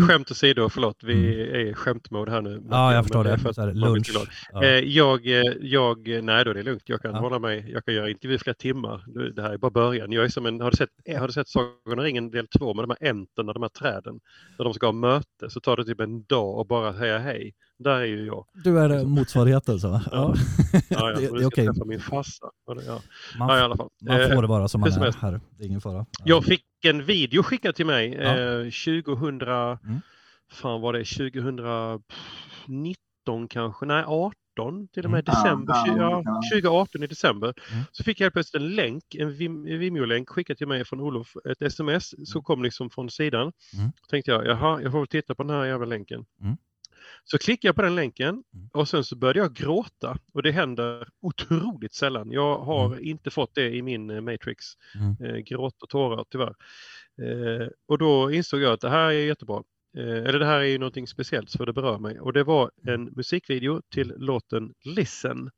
Eh, Skämt åsido, förlåt, vi är i skämtmode här nu. Mm. Ja, jag förstår det. för Så här, lunch. Ja. Eh, Jag, eh, jag, nej då det är lugnt, jag kan Ja. hålla mig, jag kan göra intervju flera timmar. Det här är bara början. Jag är som en, har du sett, eh, har du sett Sagan om ringen del två med de här änterna, de här träden? När de ska ha möte så tar det typ en dag och bara säga hej. Där är ju jag. Du är motsvarigheten så. Ja. Ja. Ja, ja, det, det är okej. träffa min farsa. Ja. Man, Ja, i alla fall. man får det vara som man är här. Det är ingen fara. Ja. Jag fick en video skickad till mig Ja. eh, 2000, Mm. fan var det 2019 kanske, nej 18 till och med Mm. december, Ja, 20, ja, ja. 2018 i december. Mm. Så fick jag helt plötsligt en länk, en Vim- Vimeo-länk skickad till mig från Olof, ett sms som kom liksom från sidan. Mm. Tänkte jag, jaha, jag får väl titta på den här jävla länken. Mm. Så klickade jag på den länken Mm. och sen så började jag gråta och det händer otroligt sällan. Jag har inte fått det i min eh, Matrix. Mm. Eh, gråt och tårar tyvärr. Eh, och då insåg jag att det här är jättebra. Eh, eller det här är ju någonting speciellt för det berör mig. Och det var en musikvideo till låten Listen.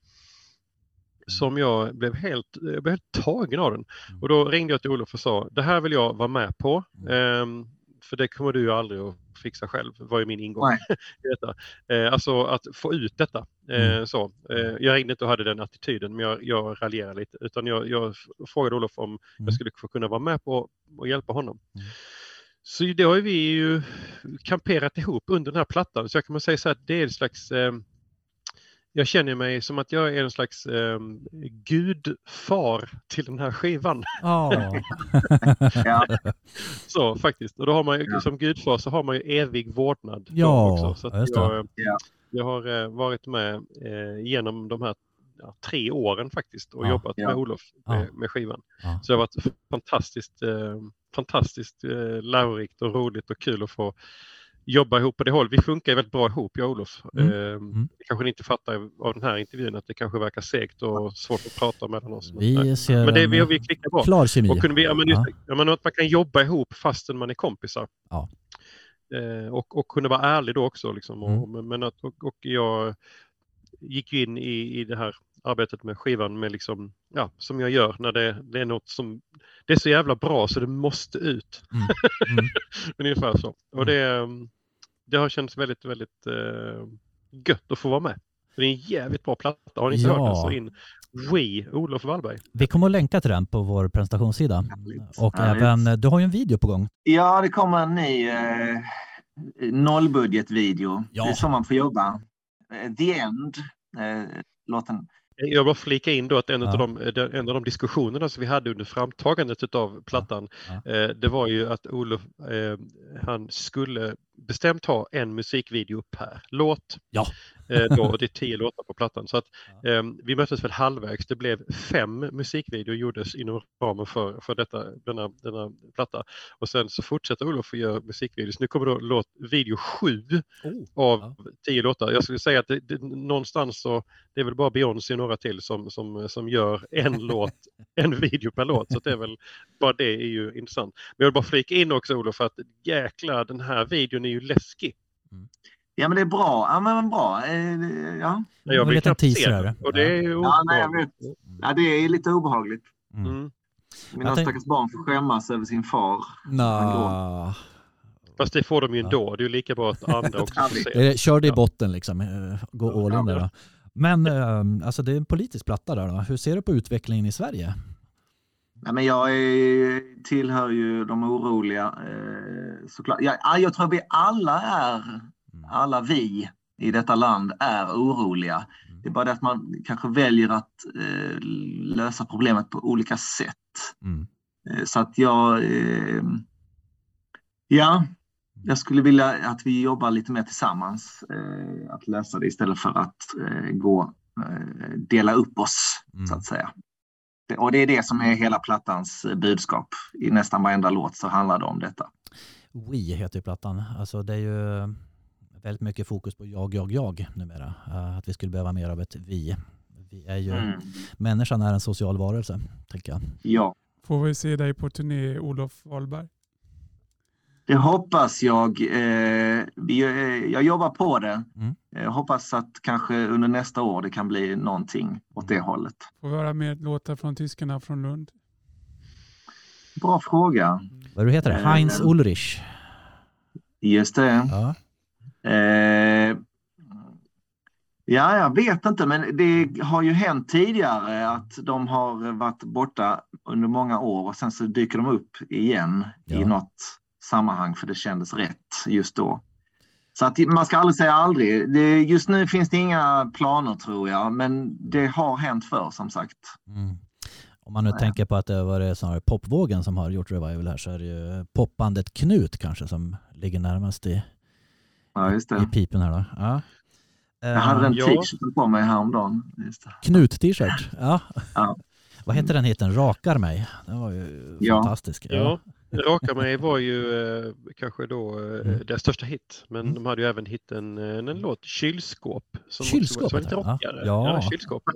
Som jag blev helt, jag blev helt tagen av den. Och då ringde jag till Olof och sa, det här vill jag vara med på. Ehm, för det kommer du ju aldrig att fixa själv, var ju min ingång Nej. i detta. Eh, alltså att få ut detta. Eh, Mm. så. Eh, jag ringde inte och hade den attityden, men jag, jag raljerade lite. Utan jag, jag frågade Olof om Mm. jag skulle få kunna vara med på och hjälpa honom. Mm. Så det har vi ju kamperat ihop under den här plattan. Så jag kan man säga så här det är en slags eh, jag känner mig som att jag är en slags eh, gudfar till den här skivan. Ja. Ja. Så faktiskt. Och då har man ju, Ja. som gudfar så har man ju evig vårdnad. Ja, också. Så att jag, Ja. Jag har eh, varit med eh, genom de här ja, tre åren faktiskt och jobbat ja. med Olof med, med skivan. Så det har varit fantastiskt, eh, fantastiskt eh, lärorikt och roligt och kul att få jobba ihop på det håll. Vi funkar väldigt bra ihop, jag och Olof. Mm. Eh, Mm. Kanske inte fattar av den här intervjun att det kanske verkar segt och svårt att prata mellan oss. Vi ser men det, vi, vi klickar bra. klar kemi. Och kunde vi, ja, men just, Ja. men att man kan jobba ihop fastän man är kompisar. Ja. Eh, och, och kunna vara ärlig då också. Liksom, och, Mm. men- att, och, och jag gick ju in i, i det här arbetet med skivan med liksom, ja, som jag gör när det, det är något som, det är så jävla bra så det måste ut. Mm. Mm. Ungefär så. Och det, mm, det har känts väldigt, väldigt eh, gött att få vara med. Det är en jävligt bra platta. Har ni inte Ja. hört den så in We, Olof Wallberg. Vi kommer att länka till den på vår presentationssida. Härligt. Och Härligt. även, du har ju en video på gång. Ja, det kommer en ny eh, nollbudgetvideo. Ja. Det är så man får jobba. Eh, The End, eh, låten. Jag vill bara flika in då att en, Ja. av de, de- en av de diskussionerna som vi hade under framtagandet av plattan, Ja. eh, det var ju att Olof, eh, han skulle bestämt ha en musikvideo per låt. Ja. Eh, då, och det är tio låtar på plattan. Så att, eh, vi möttes väl halvvägs. Det blev fem musikvideor gjordes inom ramen för, för detta, denna, denna platta. Och sen så fortsätter Olof att göra musikvideos. Nu kommer då låt, video sju av Ja. tio låtar. Jag skulle säga att det, det, någonstans så det är väl bara Beyoncé och några till som, som, som gör en låt, en video per låt. Så det är väl bara det är ju intressant. Men jag vill bara flika in också Olof för att jäklar den här videon är ju läskig. Ja, men det är bra. Ja, men bra. Eh, ja. Jag vill liten knappt se den. det. Och det är ju Ja, nej, jag vet. ja, det är lite obehagligt. Mm. Mm. Mina Jag tänk- stackars barn får skämmas över sin far. Nå. Fast det får de ju ändå. Det är ju lika bra att andra också får se. Kör det i botten liksom. eh, Gå all in där då. Men eh, alltså det är en politisk platta där då. Hur ser du på utvecklingen i Sverige? Nej, men jag är, tillhör ju de oroliga. Eh, såklart. Jag, ja, jag tror vi alla är, alla vi i detta land är oroliga. Det är bara det att man kanske väljer att eh, lösa problemet på olika sätt. Mm. Eh, så att jag, eh, ja, jag skulle vilja att vi jobbar lite mer tillsammans. Eh, att lösa det istället för att eh, gå, eh, dela upp oss Mm. så att säga. Och det är det som är hela plattans budskap. I nästan varenda låt så handlar det om detta. We heter ju plattan. Alltså det är ju väldigt mycket fokus på jag, jag, jag numera. Eh, Att vi skulle behöva mer av ett vi. Vi är ju, Mm. Människan är en social varelse, tänker jag. Ja, Får vi se dig på turné, Olof Wahlberg? Det hoppas jag. Eh, eh, jag jobbar på det. Mm. Jag hoppas att kanske under nästa år det kan bli någonting åt det hållet. Får vi höra mer låtar från tyskarna från Lund? Bra fråga. Vad du heter? Eh, Heinz Ulrich. Just det. Ja. Eh, ja, jag vet inte, men det har ju hänt tidigare att de har varit borta under många år och sen så dyker de upp igen Ja. i något sammanhang för det kändes rätt just då. Så att man ska aldrig säga aldrig. Det, just nu finns det inga planer tror jag, men det har hänt förr som sagt. Mm. Om man nu Ja. tänker på att det var snarare popvågen som har gjort revival här så är det ju popbandet Knut kanske som ligger närmast i, Ja, just i det. pipen här då. Ja. Jag hade den Ja. t-shirten på mig häromdagen. Knut-t-shirt. Ja. Ja. Vad heter den hiten? Rakar mig. Den var ju Ja. fantastisk. Ja, Raka mig var ju eh, kanske då eh, Mm. deras största hit. Men Mm. de hade ju även hitten en, en låt, Kylskåp. Som Kylskåp också var, som var lite rockigare. ja. Ja. kylskåp.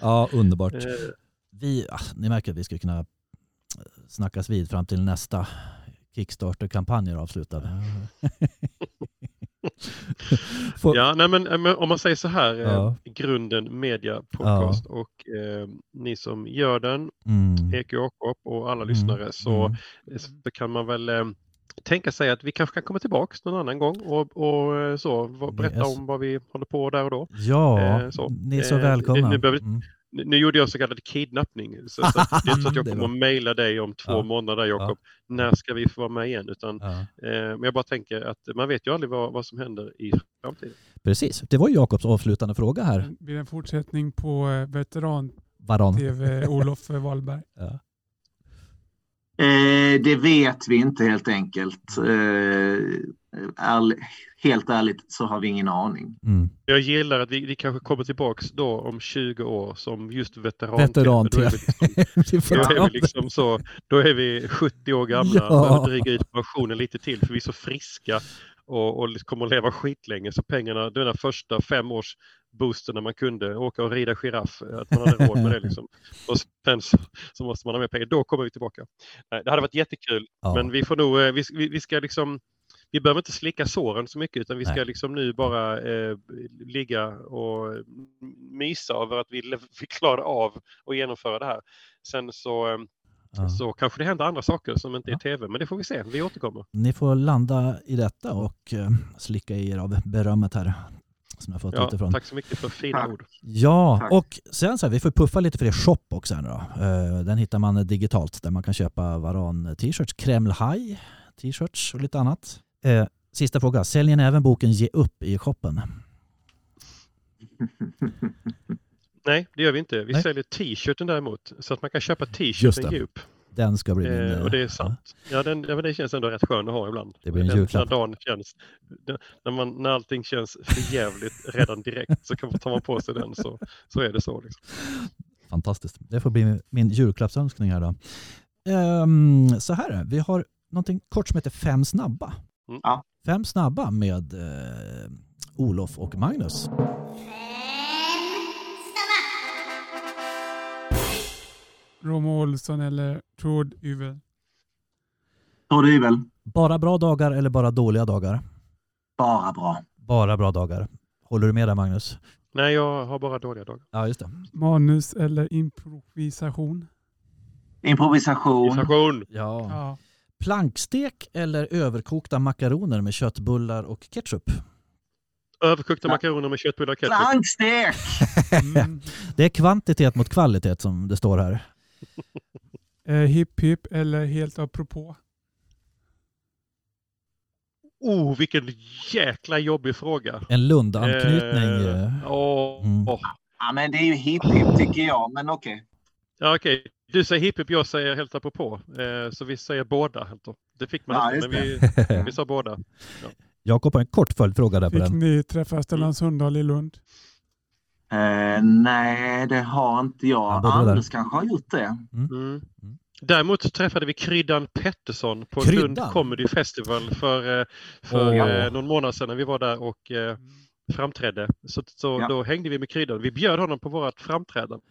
ja, underbart. Eh, Vi, ah, ni märker att vi skulle kunna snackas vid fram till nästa Kickstarter-kampanj är avslutad. Får- Ja, nej, men, eh, men om man säger så här, eh, Ja. grunden media podcast och eh, ni som gör den, Mm. Ek Jakob och alla Mm. lyssnare, så, Mm. så kan man väl eh, tänka sig att vi kanske kan komma tillbaka någon annan gång och, och eh, så, berätta om vad vi håller på där och då. Ja, Eh, ni är så Eh, välkomna. ni behöver- Mm. Nu gjorde jag så kallad kidnappning. Så, så det är inte så att jag kommer att mejla dig om två Ja. månader Jakob. När ska vi få vara med igen? Utan, Ja. eh, men jag bara tänker att man vet ju aldrig vad, vad som händer i framtiden. Precis, det var Jakobs avslutande fråga här. Blir det en fortsättning på eh, veteran-tv. Olof Wahlberg? Ja. Eh, det vet vi inte helt enkelt. Eh, helt ärligt så har vi ingen aning. Mm. Jag gillar att vi, vi kanske kommer tillbaks då om 20 år som just veteran. Veteran Då är vi liksom, då är vi liksom så, då är vi 70 år gamla Ja. och dryga ut pensionen lite till för vi är så friska och, och kommer att leva skitlänge så pengarna, där första fem års boosten när man kunde åka och rida giraff, att man hade råd med det liksom. Och sen så, så måste man ha mer pengar, då kommer vi tillbaka. Det hade varit jättekul Ja. men vi får nog, eh, vi, vi, ska liksom vi behöver inte slicka såren så mycket utan vi ska Nej. liksom nu bara eh, ligga och mysa över att vi, vi klarade av att genomföra det här. Sen så, eh, Ja. så kanske det händer andra saker som inte är Ja. tv, men det får vi se. Vi återkommer. Ni får landa i detta och eh, slicka i er av berömmet här som jag fått Ja, utifrån. tack så mycket för fina Tack. ord. Ja, Tack. och sen så här, vi får puffa lite för er shop också här nu då. Eh, Den hittar man digitalt där man kan köpa Varan t-shirts, Kreml High t-shirts och lite annat. Eh, Sista fråga, säljer ni även boken Ge upp i shoppen? Nej, det gör vi inte. Vi Nej. säljer t-shirten däremot, så att man kan köpa t-shirten det. djup. Den ska bli min... Eh, och det är ja. sant. Ja, den, ja, men det känns ändå rätt skön att ha ibland. Det blir en Den- julklapp. När dagen känns, när, man, när allting känns för jävligt redan direkt så kan man ta man på sig den så, så är det så. Liksom. Fantastiskt. Det får bli min julklappsönskning här då. Ehm, så här vi har någonting kort som heter Fem snabba. Mm. Fem snabba med eh, Olof och Magnus. Romo Olsson eller Tord Yvel. Tror du väl? Bara bra dagar eller bara dåliga dagar? Bara bra. Bara bra dagar. Håller du med där Magnus? Nej, jag har bara dåliga dagar. Ja, just det. Manus eller improvisation. Improvisation. Sensation! Ja. Ja. Plankstek eller överkokta makaroner med köttbullar och ketchup? Överkokta Ja. makaroner med köttbullar och ketchup. Plankstek! Mm. Det är kvantitet mot kvalitet som det står här. Eh, hipp hipp eller helt apropå. Oh, vilken jäkla jobbig fråga. En Lund-anknytning. Eh, åh, Mm. åh. Ja, men det är ju hipp hipp tycker jag, men okej. Ja, okej. Du säger hipp hipp, jag säger helt apropå. Eh, så vi säger båda. Det fick man Ja, inte, men vi, vi sa båda. Jakob har en kort följdfråga där på Fick den. ni träffa Stellan Sundahl i Lund? Eh, nej, det har inte jag. Anders kanske har gjort det. Mm. Mm. Däremot träffade vi Kryddan Pettersson på Kryddan? Lund Comedy Festival för, eh, för Åh. eh, någon månad sedan när vi var där och framträdde. Så, så Ja. då hängde vi med Kryddan. Vi bjöd honom på vårt framträdande.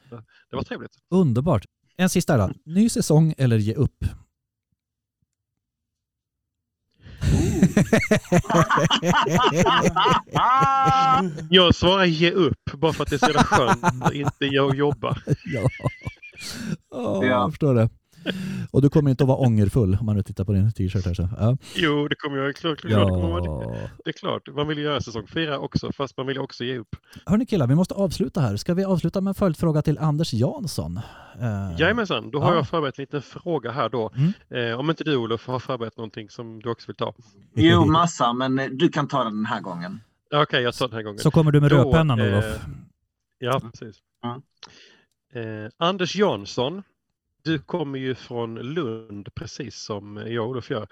Det var trevligt. Underbart. En sista då. Ny säsong eller ge upp? Jag svarar ge upp bara för att det är så jävla skönt att inte jag jobba. ja. Oh, Ja. Jag förstår det. Och du kommer inte att vara ångerfull om man nu tittar på din t-shirt här. Så. Ja. Jo, det kommer jag klart. klart det, kommer vara det. Ja. det är klart. Man vill ju göra säsong fyra också, fast man vill också ge upp. Hörni killar, vi måste avsluta här. Ska vi avsluta med en följdfråga till Anders Jansson? Uh, Jajamensan, då har Ja. jag förberett en liten fråga här då. Mm. Eh, om inte du Olof har förberett någonting som du också vill ta. Jo, massa, men eh, du kan ta den den här gången. Ja, Okej, jag tar den här gången. Så kommer du med Då, rödpennan eh, Olof. Ja, precis. Mm. Eh, Anders Jansson, du kommer ju från Lund precis som jag och Olof gör.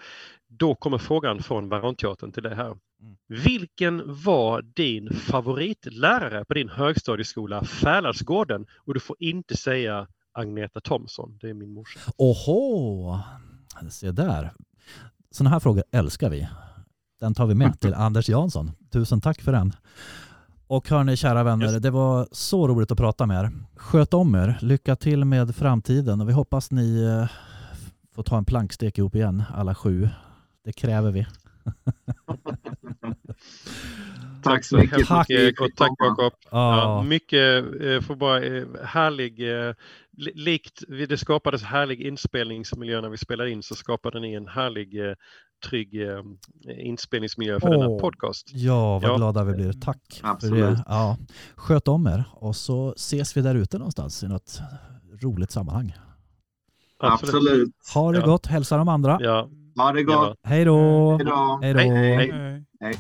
Då kommer frågan från Varanteatern till dig här. Mm. Vilken var din favoritlärare på din högstadieskola Fäladsgården? Och du får inte säga Agneta Thomsson, det är min morsa. Oho, se där. Sådana här frågor älskar vi. Den tar vi med till Anders Jansson. Tusen tack för den. Och hörni kära vänner, Yes. det var så roligt att prata med er. Sköt om er, lycka till med framtiden och vi hoppas ni eh, får ta en plankstek ihop igen, alla sju. Det kräver vi. Tack så mycket. Tack. fick tack. Jakob. Ja, Ja, mycket eh, för bara eh, härlig, li- likt vi- det skapades härlig inspelningsmiljö när vi spelade in så skapade ni en härlig trygg eh, inspelningsmiljö för denna Åh. podcast. ja vad Ja. glada vi blir. Tack för Absolut. det. Ja. Sköt om er och så ses vi där ute någonstans i något roligt sammanhang. Absolut. Ha det Ja. gott, hälsa de andra. Ja, Ha det ja. gott. Hej då! Hej då. Hej då! Hej, hej. Hej.